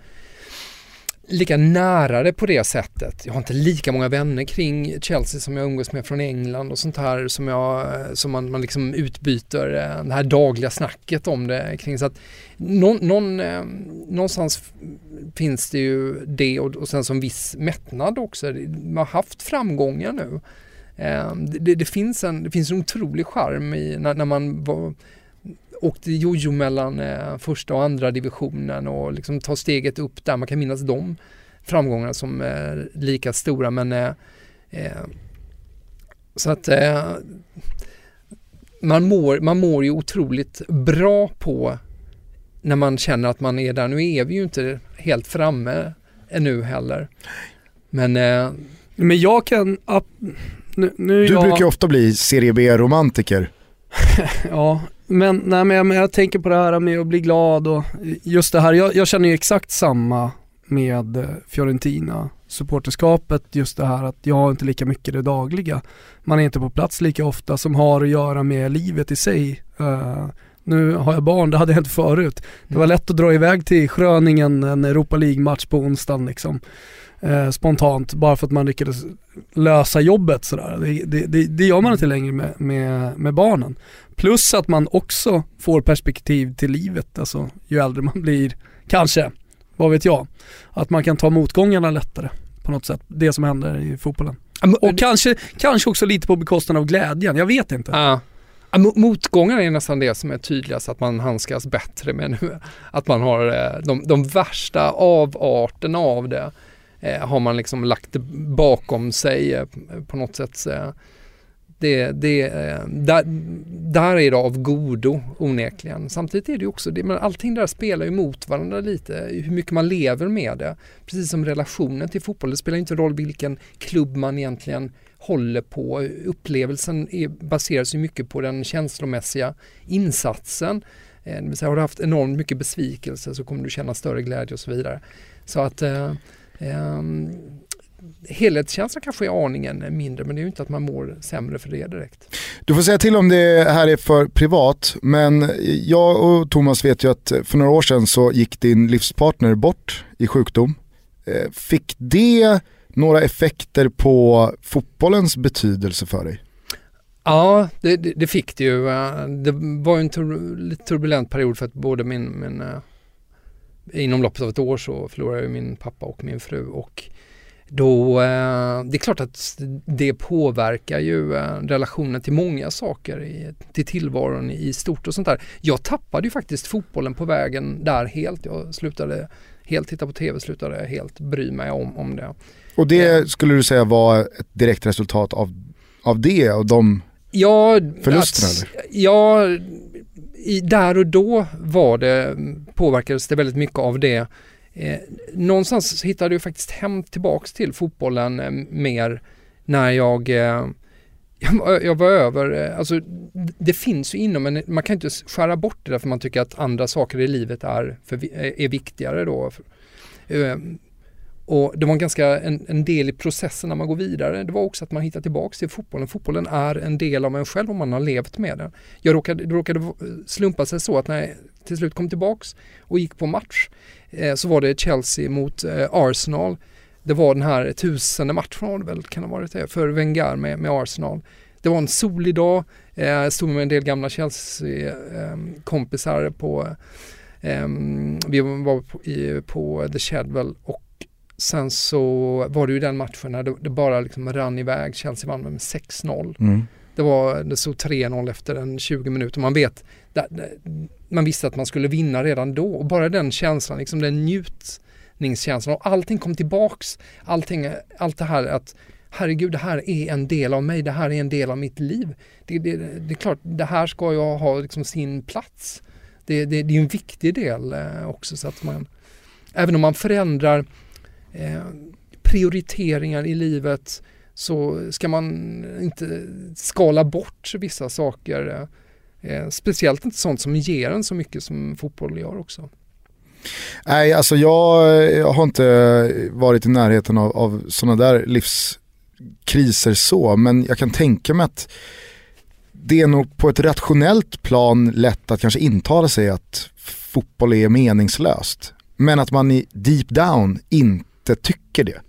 lika nära det på det sättet. Jag har inte lika många vänner kring Chelsea som jag umgås med från England och sånt här som, jag, eh, som man, man liksom utbyter eh, det här dagliga snacket om det kring. Så att någon, någon, eh, någonstans finns det ju det och, och sen som viss mättnad också. Man har haft framgångar nu. Det, det, finns en, det finns en otrolig charm i när, när man var, åkte jojo mellan eh, första och andra divisionen och liksom ta steget upp där. Man kan minnas de framgångarna som eh, lika stora men eh, eh, så att eh, man, mår, man mår ju otroligt bra på när man känner att man är där. Nu är vi ju inte helt framme ännu heller. Men eh, Men jag kan, ap- nu, nu är Du jag, brukar ju ofta bli Serie B-romantiker. Ja, men, nej, men jag, jag tänker på det här med att bli glad och just det här, jag, jag känner ju exakt samma med Fiorentina supporterskapet, just det här att jag har inte lika mycket det dagliga. Man är inte på plats lika ofta som har att göra med livet i sig. Eh, nu har jag barn, det hade jag inte förut. Det var lätt att dra iväg till Schröningen en Europa League-match på onsdagen liksom. Eh, spontant, bara för att man lyckades lösa jobbet sådär. Det, det, det, det gör man inte längre med, med, med barnen. Plus att man också får perspektiv till livet, alltså ju äldre man blir, kanske, vad vet jag. Att man kan ta motgångarna lättare på något sätt, det som händer i fotbollen. Och kanske, kanske också lite på bekostnad av glädjen, jag vet inte. Ja. Ja, mo- Motgångarna är nästan det som är tydligast att man handskas bättre med nu. Att man har eh, de, de värsta avarterna av det Eh, har man liksom lagt bakom sig eh, på något sätt. Eh, det, det, där, där är det av godo onekligen. Samtidigt är det ju också det, men allting där spelar ju mot varandra lite, hur mycket man lever med det. Precis som relationen till fotboll, det spelar inte roll vilken klubb man egentligen håller på. Upplevelsen är, baseras ju mycket på den känslomässiga insatsen. Det vill säga, har du haft enormt mycket besvikelse så kommer du känna större glädje och så vidare. Så att eh, helhetskänslan kanske är aningen mindre men det är ju inte att man mår sämre för det direkt. Du får säga till om det här är för privat, men jag och Thomas vet ju att för några år sedan så gick din livspartner bort i sjukdom. Eh, Fick det några effekter på fotbollens betydelse för dig? Ja, det, det, det fick det ju. Eh, Det var en tur, lite turbulent period för att både min, min eh, inom loppet av ett år så förlorade jag min pappa och min fru och då, eh, det är klart att det påverkar ju eh, relationen till många saker, i, till tillvaron i stort och sånt där. Jag tappade ju faktiskt fotbollen på vägen där helt. Jag slutade helt titta på tv, slutade helt bry mig om, om det. Och det skulle du säga var ett direkt resultat av, av det och de Ja, Förlusterna, att, ja i, där och då var det, påverkades det väldigt mycket av det. Eh, någonstans hittade jag faktiskt hem tillbaks till fotbollen eh, mer när jag eh, jag var, jag var över, eh, alltså det finns ju inom en, man kan inte skära bort det därför man tycker att andra saker i livet är, för, eh, är viktigare då. Eh, och det var en ganska en, en del i processen när man går vidare. Det var också att man hittar tillbaks till fotbollen. Fotbollen är en del av en själv om man har levt med den. Jag råkade, det råkade slumpa sig så att när jag till slut kom tillbaks och gick på match eh, så var det Chelsea mot eh, Arsenal. Det var den här tusende matchen väl, kan det ha varit det, för Wenger med, med Arsenal. det var en solig dag, jag stod med en del gamla Chelsea-kompisar ehm, på, ehm, vi var på, på The Shadwell och sen så var det ju den matchen när det, bara liksom rann iväg, Chelsea vann med 6-0. Mm. Det, var, det stod 3-0 efter en 20 minuter. Man vet, man visste att man skulle vinna redan då och bara den känslan, liksom den njutningskänslan och allting kom tillbaks. Allting, allt det här att herregud, det här är en del av mig, det här är en del av mitt liv. Det, det, det är klart, det här ska jag ha liksom sin plats. Det, det, det är en viktig del eh, också så att man, även om man förändrar eh, prioriteringar i livet så ska man inte skala bort vissa saker. Eh, speciellt inte sånt som ger en så mycket som fotboll gör också. Nej, alltså jag, jag har inte varit i närheten av, av sådana där livskriser så, men jag kan tänka mig att det är nog på ett rationellt plan lätt att kanske intala sig att fotboll är meningslöst. Men att man i deep down inte inte tycker det.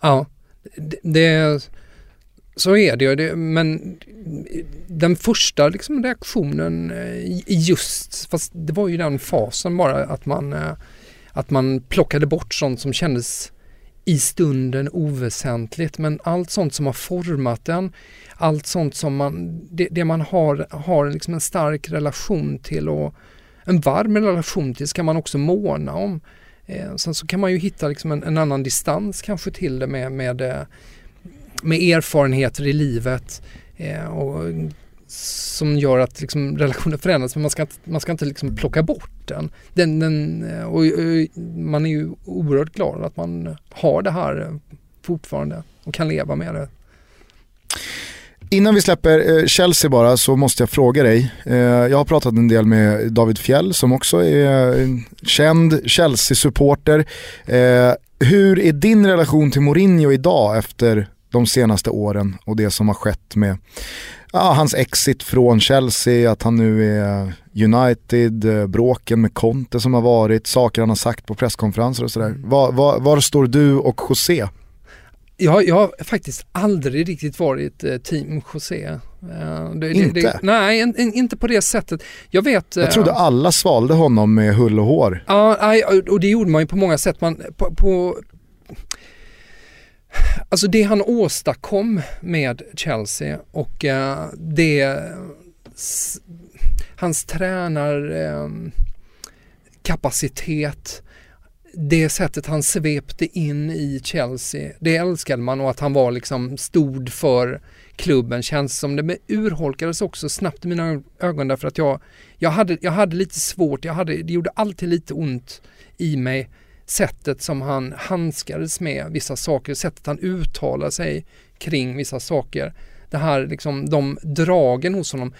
Ja, det, det så är det ju, men den första liksom reaktionen eh, just, fast det var ju den fasen bara att man, eh, att man plockade bort sånt som kändes i stunden oväsentligt men allt sånt som har format den, allt sånt som man, det, det man har, har liksom en stark relation till och en varm relation till ska man också måna om. Eh, sen så kan man ju hitta liksom en, en, annan distans kanske till det med, med, eh, med erfarenheter i livet eh, och som gör att liksom relationen förändras men man ska inte, man ska inte liksom plocka bort den. den, den eh, och, och, man är ju oerhört glad att man har det här fortfarande och kan leva med det. Innan vi släpper eh, Chelsea bara så måste jag fråga dig. Eh, jag har pratat en del med David Fjell som också är känd Chelsea-supporter. Eh, hur är din relation till Mourinho idag efter de senaste åren och det som har skett med ja, hans exit från Chelsea, att han nu är United, bråken med Conte som har varit, saker han har sagt på presskonferenser och sådär. Var, var, var står du och José? Jag, jag har faktiskt aldrig riktigt varit eh, team José. Eh, det, inte? Det, nej, in, in, inte på det sättet. Jag vet... Jag trodde eh, alla svalde honom med hull och hår. Ja, och det gjorde man ju på många sätt. Man, på, på, alltså det han åstadkom med Chelsea och det... Hans tränarkapacitet det sättet han svepte in i Chelsea, det älskade man och att han var liksom stod för klubben känns som det. Men urholkades också snabbt i mina ögon därför att jag, jag, hade, jag hade lite svårt, jag hade, det gjorde alltid lite ont i mig sättet som han handskades med vissa saker, sättet han uttalade sig kring vissa saker. Det här liksom, de dragen hos honom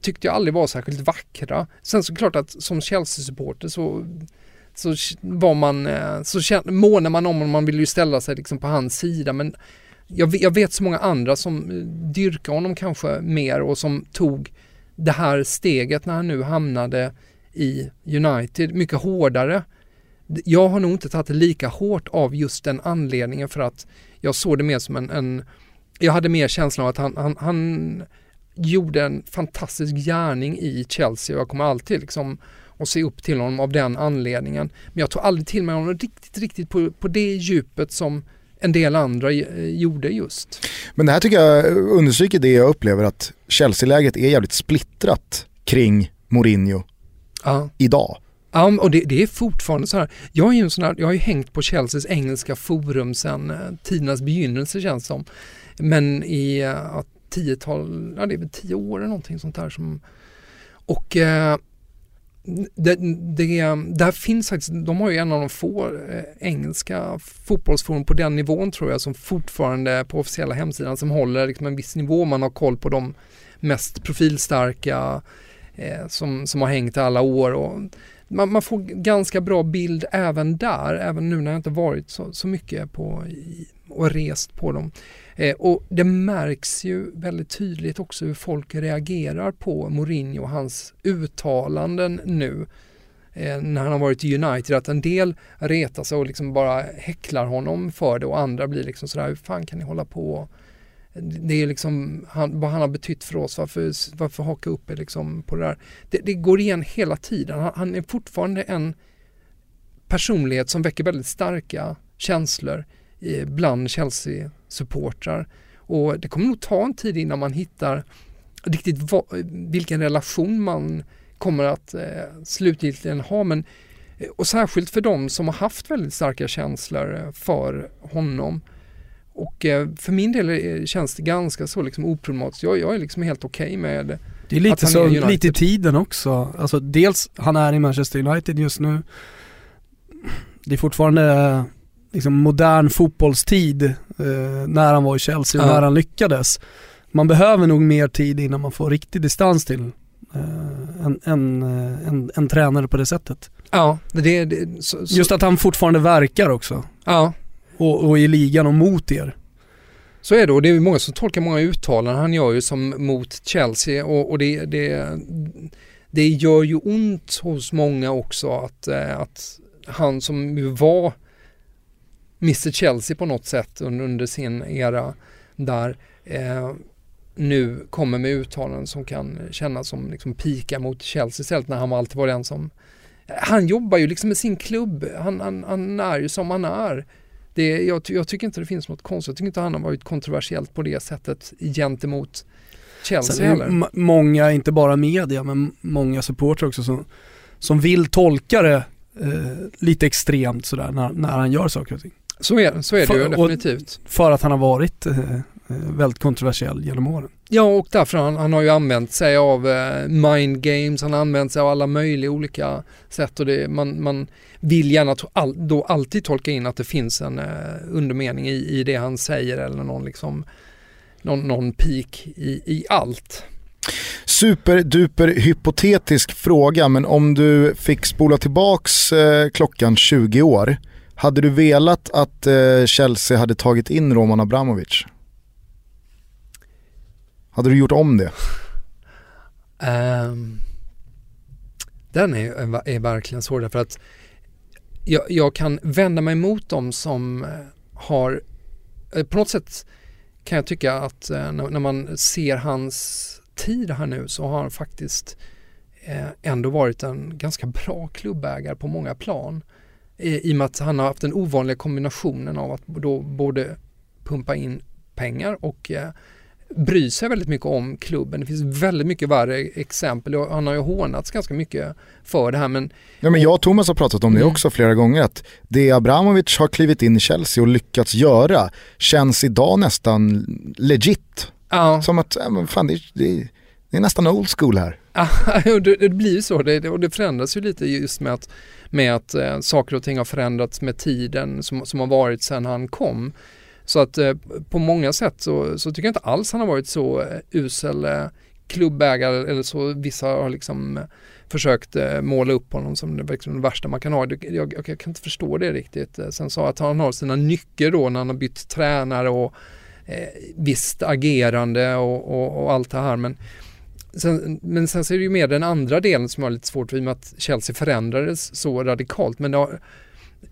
tyckte jag aldrig var särskilt vackra. Sen så klart att som Chelsea-supporter så så var man, eh, så månar man om honom, man vill ju ställa sig liksom på hans sida men jag, jag vet så många andra som eh, dyrkar honom kanske mer och som tog det här steget när han nu hamnade i United mycket hårdare. Jag har nog inte tagit det lika hårt av just den anledningen för att jag såg det mer som en, en jag hade mer känslan av att han, han, han gjorde en fantastisk gärning i Chelsea och jag kommer alltid liksom och se upp till honom av den anledningen. Men jag tog aldrig till mig honom riktigt, riktigt på, på det djupet som en del andra eh, gjorde just. Men det här tycker jag understryker det jag upplever att Chelsea-läget är jävligt splittrat kring Mourinho ja. idag. Ja, och det, det, är fortfarande så här. Jag, är en sån här, jag har ju hängt på Chelseas engelska forum sedan eh, tidernas begynnelse känns som. Men i ja, tiotal, ja det är väl tio år eller någonting sånt där som och eh, det, det, där finns faktiskt, de har ju en av de få eh, engelska fotbollsforum på den nivån tror jag som fortfarande på officiella hemsidan som håller liksom en viss nivå. Man har koll på de mest profilstarka eh, som, som har hängt alla år. Och man, man, får ganska bra bild även där, även nu när jag inte varit så, så mycket på och rest på dem. Eh, och det märks ju väldigt tydligt också hur folk reagerar på Mourinho och hans uttalanden nu. Eh, när han har varit i United, att en del retar sig och liksom bara häcklar honom för det och andra blir liksom sådär, hur fan kan ni hålla på? Det är liksom han, vad han har betytt för oss, varför, varför haka upp er liksom på det där. Det, det går igen hela tiden, han, han, är fortfarande en personlighet som väcker väldigt starka känslor bland Chelsea-supportrar. Och det kommer nog ta en tid innan man hittar riktigt vilken relation man kommer att eh, slutgiltigen ha. Men, eh, och särskilt för de som har haft väldigt starka känslor eh, för honom. Och eh, för min del känns det ganska så liksom oproblematiskt. Jag, jag är liksom helt okej okay med det är lite så, är lite i tiden också. Alltså dels, han är i Manchester United just nu. Det är fortfarande liksom modern fotbollstid eh, när han var i Chelsea och ja. när han lyckades. Man behöver nog mer tid innan man får riktig distans till eh, en, en, eh, en, en, tränare på det sättet. Ja, det, det så, så. Just att han fortfarande verkar också. Ja. Och, och i ligan och mot er. Så är det och det är många som tolkar många uttalanden han gör ju som mot Chelsea och, och det, det, det gör ju ont hos många också att, eh, att han som var Mr Chelsea på något sätt under, under sin era där eh, nu kommer med uttalanden som kan kännas som liksom pika mot Chelsea istället när han alltid var den som han jobbar ju liksom med sin klubb, han, han, han är ju som han är. Det, jag, jag, tycker inte det finns något konstigt, jag tycker inte han har varit kontroversiellt på det sättet gentemot Chelsea heller. Många, inte bara media, men många supportrar också som, som vill tolka det eh, lite extremt sådär när, när han gör saker och ting. Så är, så är det för, ju definitivt. För att han har varit eh, eh, väldigt kontroversiell genom åren. Ja och därför han, han har ju använt sig av eh, mind games, han har använt sig av alla möjliga olika sätt och det, man, man vill gärna all, då alltid tolka in att det finns en eh, undermening i, i det han säger eller någon liksom någon, någon peak i, i allt. Superduper hypotetisk fråga men om du fick spola tillbaks eh, klockan 20 år hade du velat att eh, Chelsea hade tagit in Roman Abramovic? Hade du gjort om det? Um, den är, är verkligen svår därför att jag, jag, kan vända mig mot dem som eh, har, eh, på något sätt kan jag tycka att eh, när, när man ser hans tid här nu så har han faktiskt ändå varit en ganska bra klubbägare på många plan i och med att han har haft den ovanliga kombinationen av att då både pumpa in pengar och eh, bry sig väldigt mycket om klubben. Det finns väldigt mycket värre exempel och han har ju hånats ganska mycket för det här men... Ja men jag och Thomas har pratat om det mm. också flera gånger att det Abramovic har klivit in i Chelsea och lyckats göra känns idag nästan legit. Ja. Som att, men fan det, det, det är nästan old school här. Det blir ju så det, och det förändras ju lite just med att med att eh, saker och ting har förändrats med tiden som, som har varit sedan han kom. Så att eh, på många sätt så, så, tycker jag inte alls han har varit så eh, usel eh, klubbägare eller så vissa har liksom eh, försökt eh, måla upp honom som det, liksom det värsta man kan ha. Jag, jag, jag, kan inte förstå det riktigt. Eh, sen sa att han har sina nycker då när han har bytt tränare och eh, visst agerande och, och, och allt det här men Sen, men sen så är det ju mer den andra delen som jag har lite svårt för i och med att Chelsea förändrades så radikalt. Men har,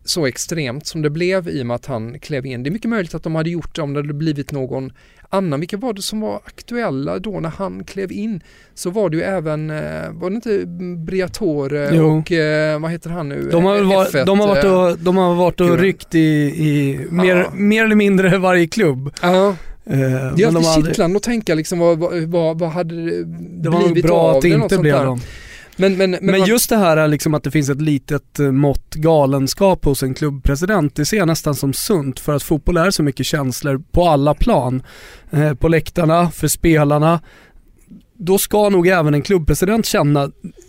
så extremt som det blev i och med att han klev in. Det är mycket möjligt att de hade gjort det om det hade blivit någon annan. Vilka var det som var aktuella då när han klev in? Så var det ju även, eh, var det inte Briatore jo. och eh, vad heter han nu? De har, var, de har varit och, de har varit och ryckt i, i mer, ja. mer eller mindre varje klubb. Ja. Eh, det är alltid de kittlande aldrig... att tänka liksom vad, vad, vad hade det, det var bra av att det inte blev dem. Men, men, men, men just det här liksom att det finns ett litet eh, mått galenskap hos en klubbpresident, det ser jag nästan som sunt för att fotboll är så mycket känslor på alla plan. Eh, på läktarna, för spelarna, då ska nog även en klubbpresident känna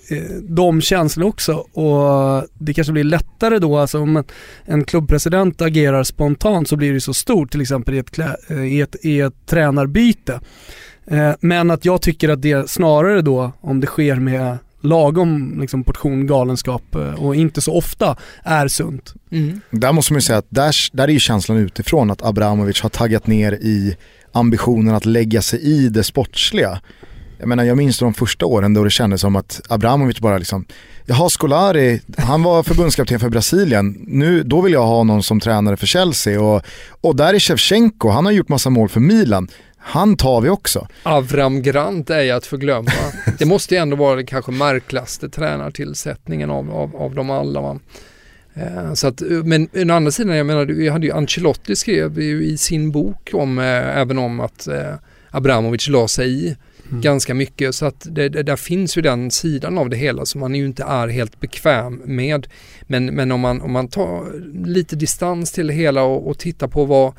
eh, de känslorna också och det kanske blir lättare då, alltså om en, en klubbpresident agerar spontant så blir det så stort till exempel i ett, klä, eh, i ett, i ett tränarbyte. Eh, men att jag tycker att det snarare då, om det sker med lagom liksom, portion galenskap och inte så ofta är sunt. Mm. Där måste man ju säga att där, där är ju känslan utifrån att Abramovic har taggat ner i ambitionen att lägga sig i det sportsliga. Jag menar jag minns de första åren då det kändes som att Abramovic bara liksom, jaha Scolari, han var förbundskapten för Brasilien, nu, då vill jag ha någon som tränare för Chelsea och, och där är Shevchenko, han har gjort massa mål för Milan. Han tar vi också. Avram Grant är att förglömma. Det måste ju ändå vara den kanske märkligaste tränartillsättningen av, av, av dem alla. Va? Eh, så att, men å andra sidan, jag menar, jag hade ju Ancelotti skrev ju i sin bok om, eh, även om att eh, Abramovic la sig i mm. ganska mycket. Så att det, det, där finns ju den sidan av det hela som man ju inte är helt bekväm med. Men, men om, man, om man tar lite distans till det hela och, och tittar på vad,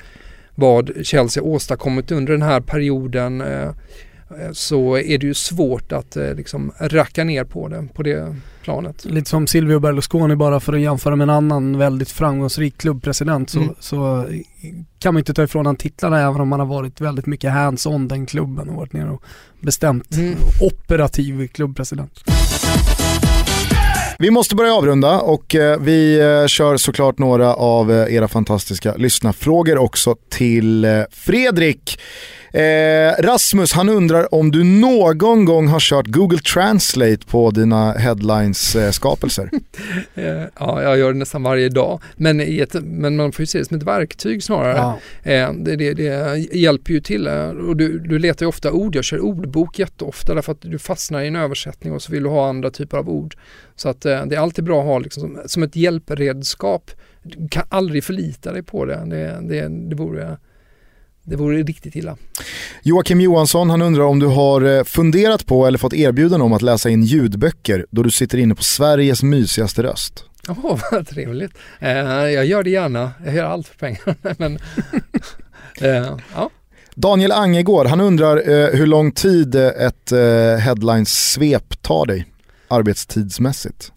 vad Chelsea åstadkommit under den här perioden eh, eh så är det ju svårt att eh, liksom racka ner på det, på det planet. Lite som Silvio Berlusconi bara för att jämföra med en annan väldigt framgångsrik klubbpresident så, mm. så kan man inte ta ifrån han titlarna även om man har varit väldigt mycket hands-on den klubben och varit nere och bestämt mm. operativ klubbpresident. Vi måste börja avrunda och eh, vi eh, kör såklart några av era fantastiska lyssnarfrågor också till Fredrik. Eh, Rasmus han undrar om du någon gång har kört Google Translate på dina headlines-skapelser? eh, ja, jag gör det nästan varje dag. Men, ett, men man får ju se det som ett verktyg snarare. Ja. Eh, det, det, det, hjälper ju till. Eh, och du, du letar ju ofta ord. Jag kör ordbok jätteofta därför att du fastnar i en översättning och så vill du ha andra typer av ord. Så att eh, det är alltid bra att ha liksom som, som ett hjälpredskap. Du kan aldrig förlita dig på det. Det, det, det vore det vore riktigt illa. Joakim Johansson han undrar om du har eh, funderat på eller fått erbjudande om att läsa in ljudböcker då du sitter inne på Sveriges mysigaste röst. Åh, oh, vad trevligt. Eh, jag gör det gärna. Jag gör allt för pengar. Men, eh, ja. Daniel Angegård, han undrar eh, hur lång tid ett eh, headlines-svep tar dig arbetstidsmässigt?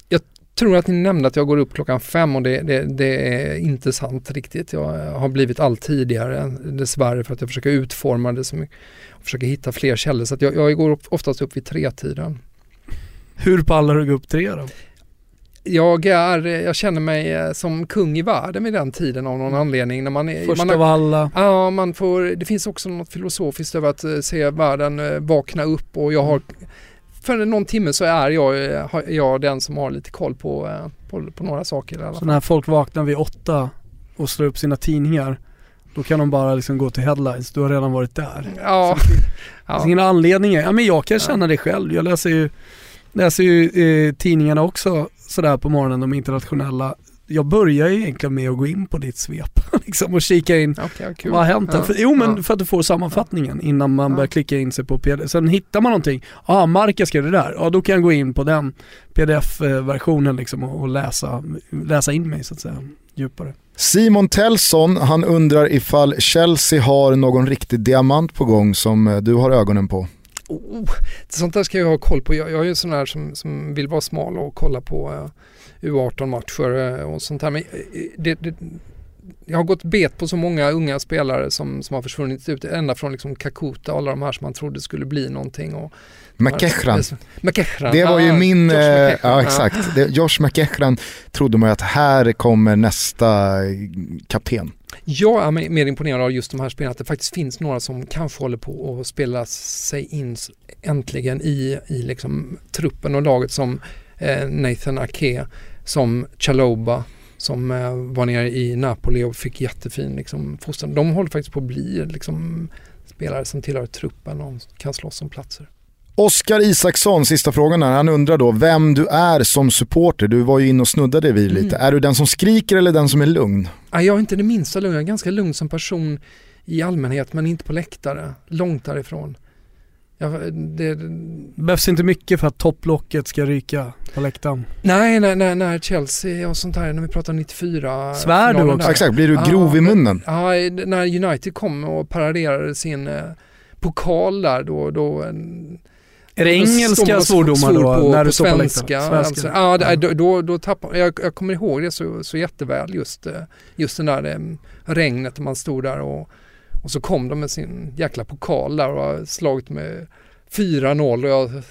Tror att ni nämnde att jag går upp klockan fem och det, det, det, är inte sant riktigt. Jag har blivit allt tidigare dessvärre för att jag försöker utforma det så mycket och försöker hitta fler källor. Så jag, jag går oftast upp vid tre-tiden. Hur pallar du gå upp tre då? Jag, är, jag känner mig eh, som kung i världen vid den tiden av någon mm. anledning. När man är, Först man av alla. Ja, man får, det finns också något filosofiskt över att eh, se världen eh, vakna upp och jag har mm för någon timme så är jag, jag den som har lite koll på, eh, på, på några saker. I alla fall. Så när folk vaknar vid åtta och slår upp sina tidningar då kan de bara liksom gå till headlines, du har redan varit där. Ja. Så det finns ingen anledning. Ja men jag kan känna det själv. Jag läser ju, läser ju eh, tidningarna också sådär på morgonen, de internationella jag börjar ju egentligen med att gå in på ditt svep liksom, och kika in okay, cool. vad har hänt ja. för, Jo men ja. för att du får sammanfattningen innan man ja. börjar klicka in sig på pdf. Sen hittar man någonting, ja ah, Marca skrev det där, ja då kan jag gå in på den pdf-versionen liksom och, och läsa, läsa in mig så att säga djupare. Simon Tellson, han undrar ifall Chelsea har någon riktig diamant på gång som eh, du har ögonen på? Oh, sånt där ska jag ha koll på. Jag, jag är ju sån här som, som vill vara smal och kolla på uh, U18-matcher eh, och sånt här. Men eh, det, det, jag har gått bet på så många unga spelare som, som har försvunnit ut, ända från liksom Kakuta och alla de här som man trodde skulle bli någonting. Och McEachran. Det var ju min, eh, ja exakt, det, Josh McEachran trodde man att här kommer nästa kapten. Jag är mer imponerad av just de här spelarna, att det faktiskt finns några som kanske håller på att spela sig in äntligen i, i liksom truppen och laget som Nathan Ake som Chaloba som eh, var nere i Napoli och fick jättefin liksom, fostran. De håller faktiskt på att bli liksom, spelare som tillhör truppen och kan slåss om platser. Oskar Isaksson, sista frågan här. Han undrar då vem du är som supporter. Du var ju inne och snuddade vid lite. Mm. Är du den som skriker eller den som är lugn? jag är inte det minsta lugn. Jag är ganska lugn som person i allmänhet men inte på läktare. Långt därifrån. Ja, det, behövs inte mycket för att topplocket ska ryka på läktaren. Nej, när, när, när Chelsea och sånt här, när vi pratar 94. Svär du också? Exakt, blir du grov ja, i munnen? Ja, när United kom och paraderade sin eh, pokal där då, då är det engelska svordomar då? På, när du på svenska. Alltså, ja, ja. Då, då, då tappar, jag, jag kommer ihåg det så, så jätteväl just, eh, just den där um, regnet man stod där och och så kom de med sin jäkla pokal där och har slagit med 4-0 och jag har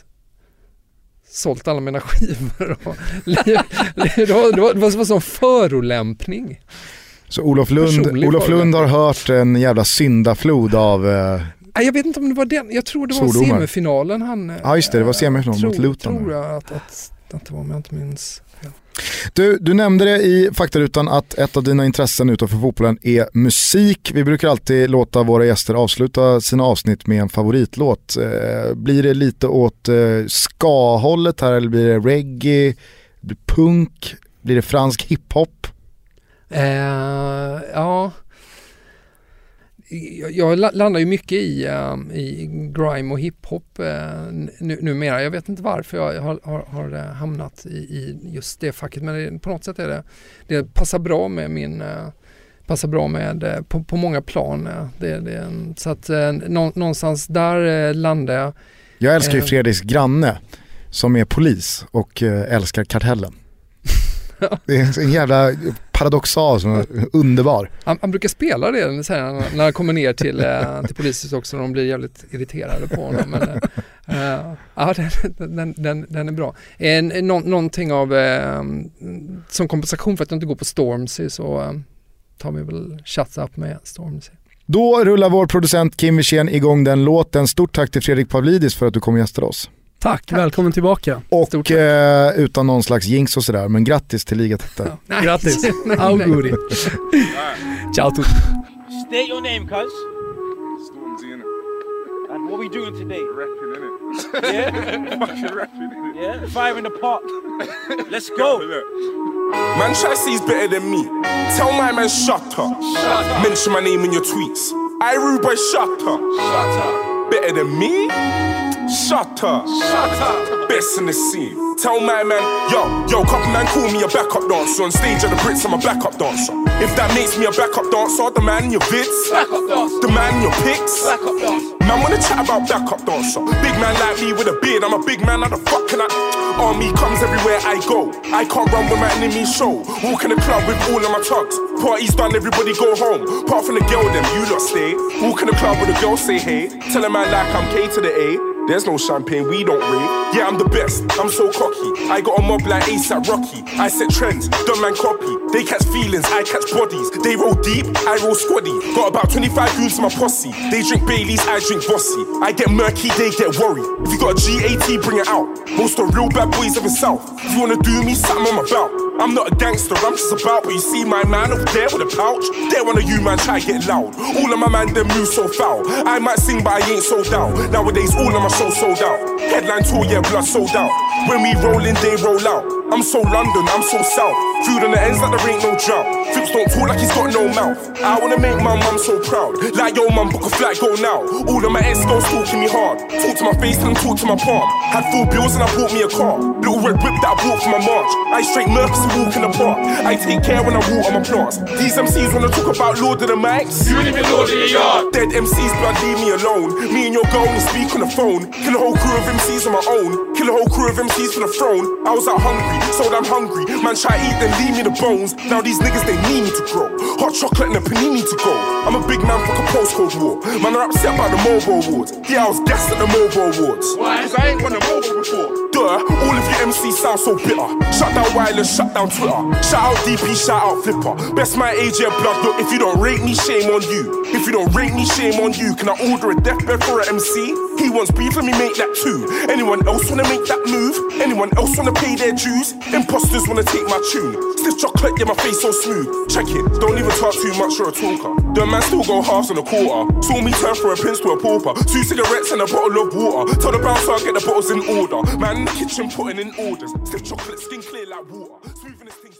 sålt alla mina skivor. Och, det, var, det, var, det var som förolämpning. Så Olof Lund, Olof Lund har hört en jävla syndaflod av eh, jag vet inte om det var den, jag tror det var semifinalen han... Ja just det, det var semifinalen mot Luton. Tror jag att, att, att det var om jag inte minns. Du, du nämnde det i faktarutan att ett av dina intressen utanför fotbollen är musik. Vi brukar alltid låta våra gäster avsluta sina avsnitt med en favoritlåt. Eh, blir det lite åt eh, ska-hållet här eller blir det reggae, blir det punk, blir det fransk hiphop? Eh, ja, jag, landar ju mycket i, uh, i grime och hiphop uh, nu, numera. Jag vet inte varför jag har, har, har uh, hamnat i, i, just det facket men det, på något sätt är det, det passar bra med min uh, passar bra med på, på många plan. Det, det, så att nå, någonstans där landar jag. Jag älskar ju Fredriks granne som är polis och älskar Kartellen. det är en jävla paradoxal som är underbar. Han, han brukar spela det när, när han kommer ner till, äh, till polishuset också och de blir jävligt irriterade på honom. Men, äh, ja, den, den, den, den, är bra. En, nå, någonting av, äh, som kompensation för att jag inte går på Stormzy så äh, tar vi väl Shut Up med Stormzy. Då rullar vår producent Kim Wirsén igång den låten. Stort tack till Fredrik Pavlidis för att du kom och gästade oss. Tack, Tack, välkommen tillbaka. Och eh, utan någon slags jinx och sådär, men grattis till ligatiteln. Ja. Grattis, auguri. Ciao tutti. State your name cuz. And what we doing today? Rapping innit? Yeah? Fucking rapping innit? Yeah? Fire in the pot. Let's go. Man try he's better than me. Tell my man shut up. Shut up. Mention my name in your tweets. I rude boy shut up. Shut up. Better than me? Shut up. Shut up. Best in the scene. Tell my man, yo, yo, couple man call me a backup dancer. On stage at the Brits, I'm a backup dancer. If that makes me a backup dancer, the man in your vids, backup dancer. the man in your pics, backup dancer. Man wanna chat about backup dancer. Big man like me with a beard, I'm a big man, how the fuck can I? Army comes everywhere I go. I can't run with my enemy show. Walk in the club with all of my tugs. Party's done, everybody go home. Apart from the girl, them you lot stay. Walk in the club with a girl, say hey. Tell a man like I'm K to the A. There's no champagne, we don't rave. Yeah, I'm the best, I'm so cocky. I got a mob like ASAP Rocky. I set trends, don't man copy. They catch feelings, I catch bodies. They roll deep, I roll squaddy. Got about 25 goons in my posse. They drink Baileys, I drink Bossy. I get murky, they get worried. If you got a GAT, bring it out. Most of the real bad boys of the south. If you wanna do me, something on my belt. I'm not a gangster, I'm just about. But you see my man over there with a pouch. There one of you man try get loud. All of my man them move so foul. I might sing, but I ain't sold out. Nowadays, all of my shows sold out. Headline tour, yeah, blood sold out. When we roll in, they roll out. I'm so London, I'm so south. Food on the ends like there ain't no drought. Flips don't talk like he's got no mouth. I wanna make my mum so proud. Like yo, mum, book a flight, go now. All of my ex girls talking me hard. Talk to my face and talk to my palm. Had full bills and I bought me a car. Little red whip that I bought for my march. I straight Mercs and walk in the park. I take care when I water my plants. These MCs wanna talk about Lord of the Mics. You ain't even Lord of your yard. Dead MCs, blood, leave me alone. Me and your girl only speak on the phone. Kill a whole crew of MCs on my own. Kill a whole crew of MCs for the throne. I was out hungry, so I'm hungry. Man, try eat, then leave me the bones. Now these niggas, they need me to grow. Hot chocolate and a panini to go. I'm a big man, fuck a postcode war. Man, are upset about the mobile awards. Yeah, I was gassed at the mobile awards. Why? Cause I ain't won a mobile before. Duh, all of your MCs sound so bitter. Shut down wireless, shut down Twitter. Shout out DP, shout out Flipper. Best my age, blood. Look, if you don't rate me, shame on you. If you don't rate me, shame on you. Can I order a deathbed for an MC? He wants beef, let me make that too. Anyone else wanna make that move? Anyone else wanna pay their dues? Imposters wanna take my tune. Stiff chocolate, yeah, my face so smooth. Check it, don't even talk too much, you're a talker. The man still go halves on a quarter. Saw me turn from a prince to a pauper. Two cigarettes and a bottle of water. Tell the bouncer I'll get the bottles in order. Man in the kitchen putting in orders. Stiff chocolate, skin clear like water. Smoothing this thing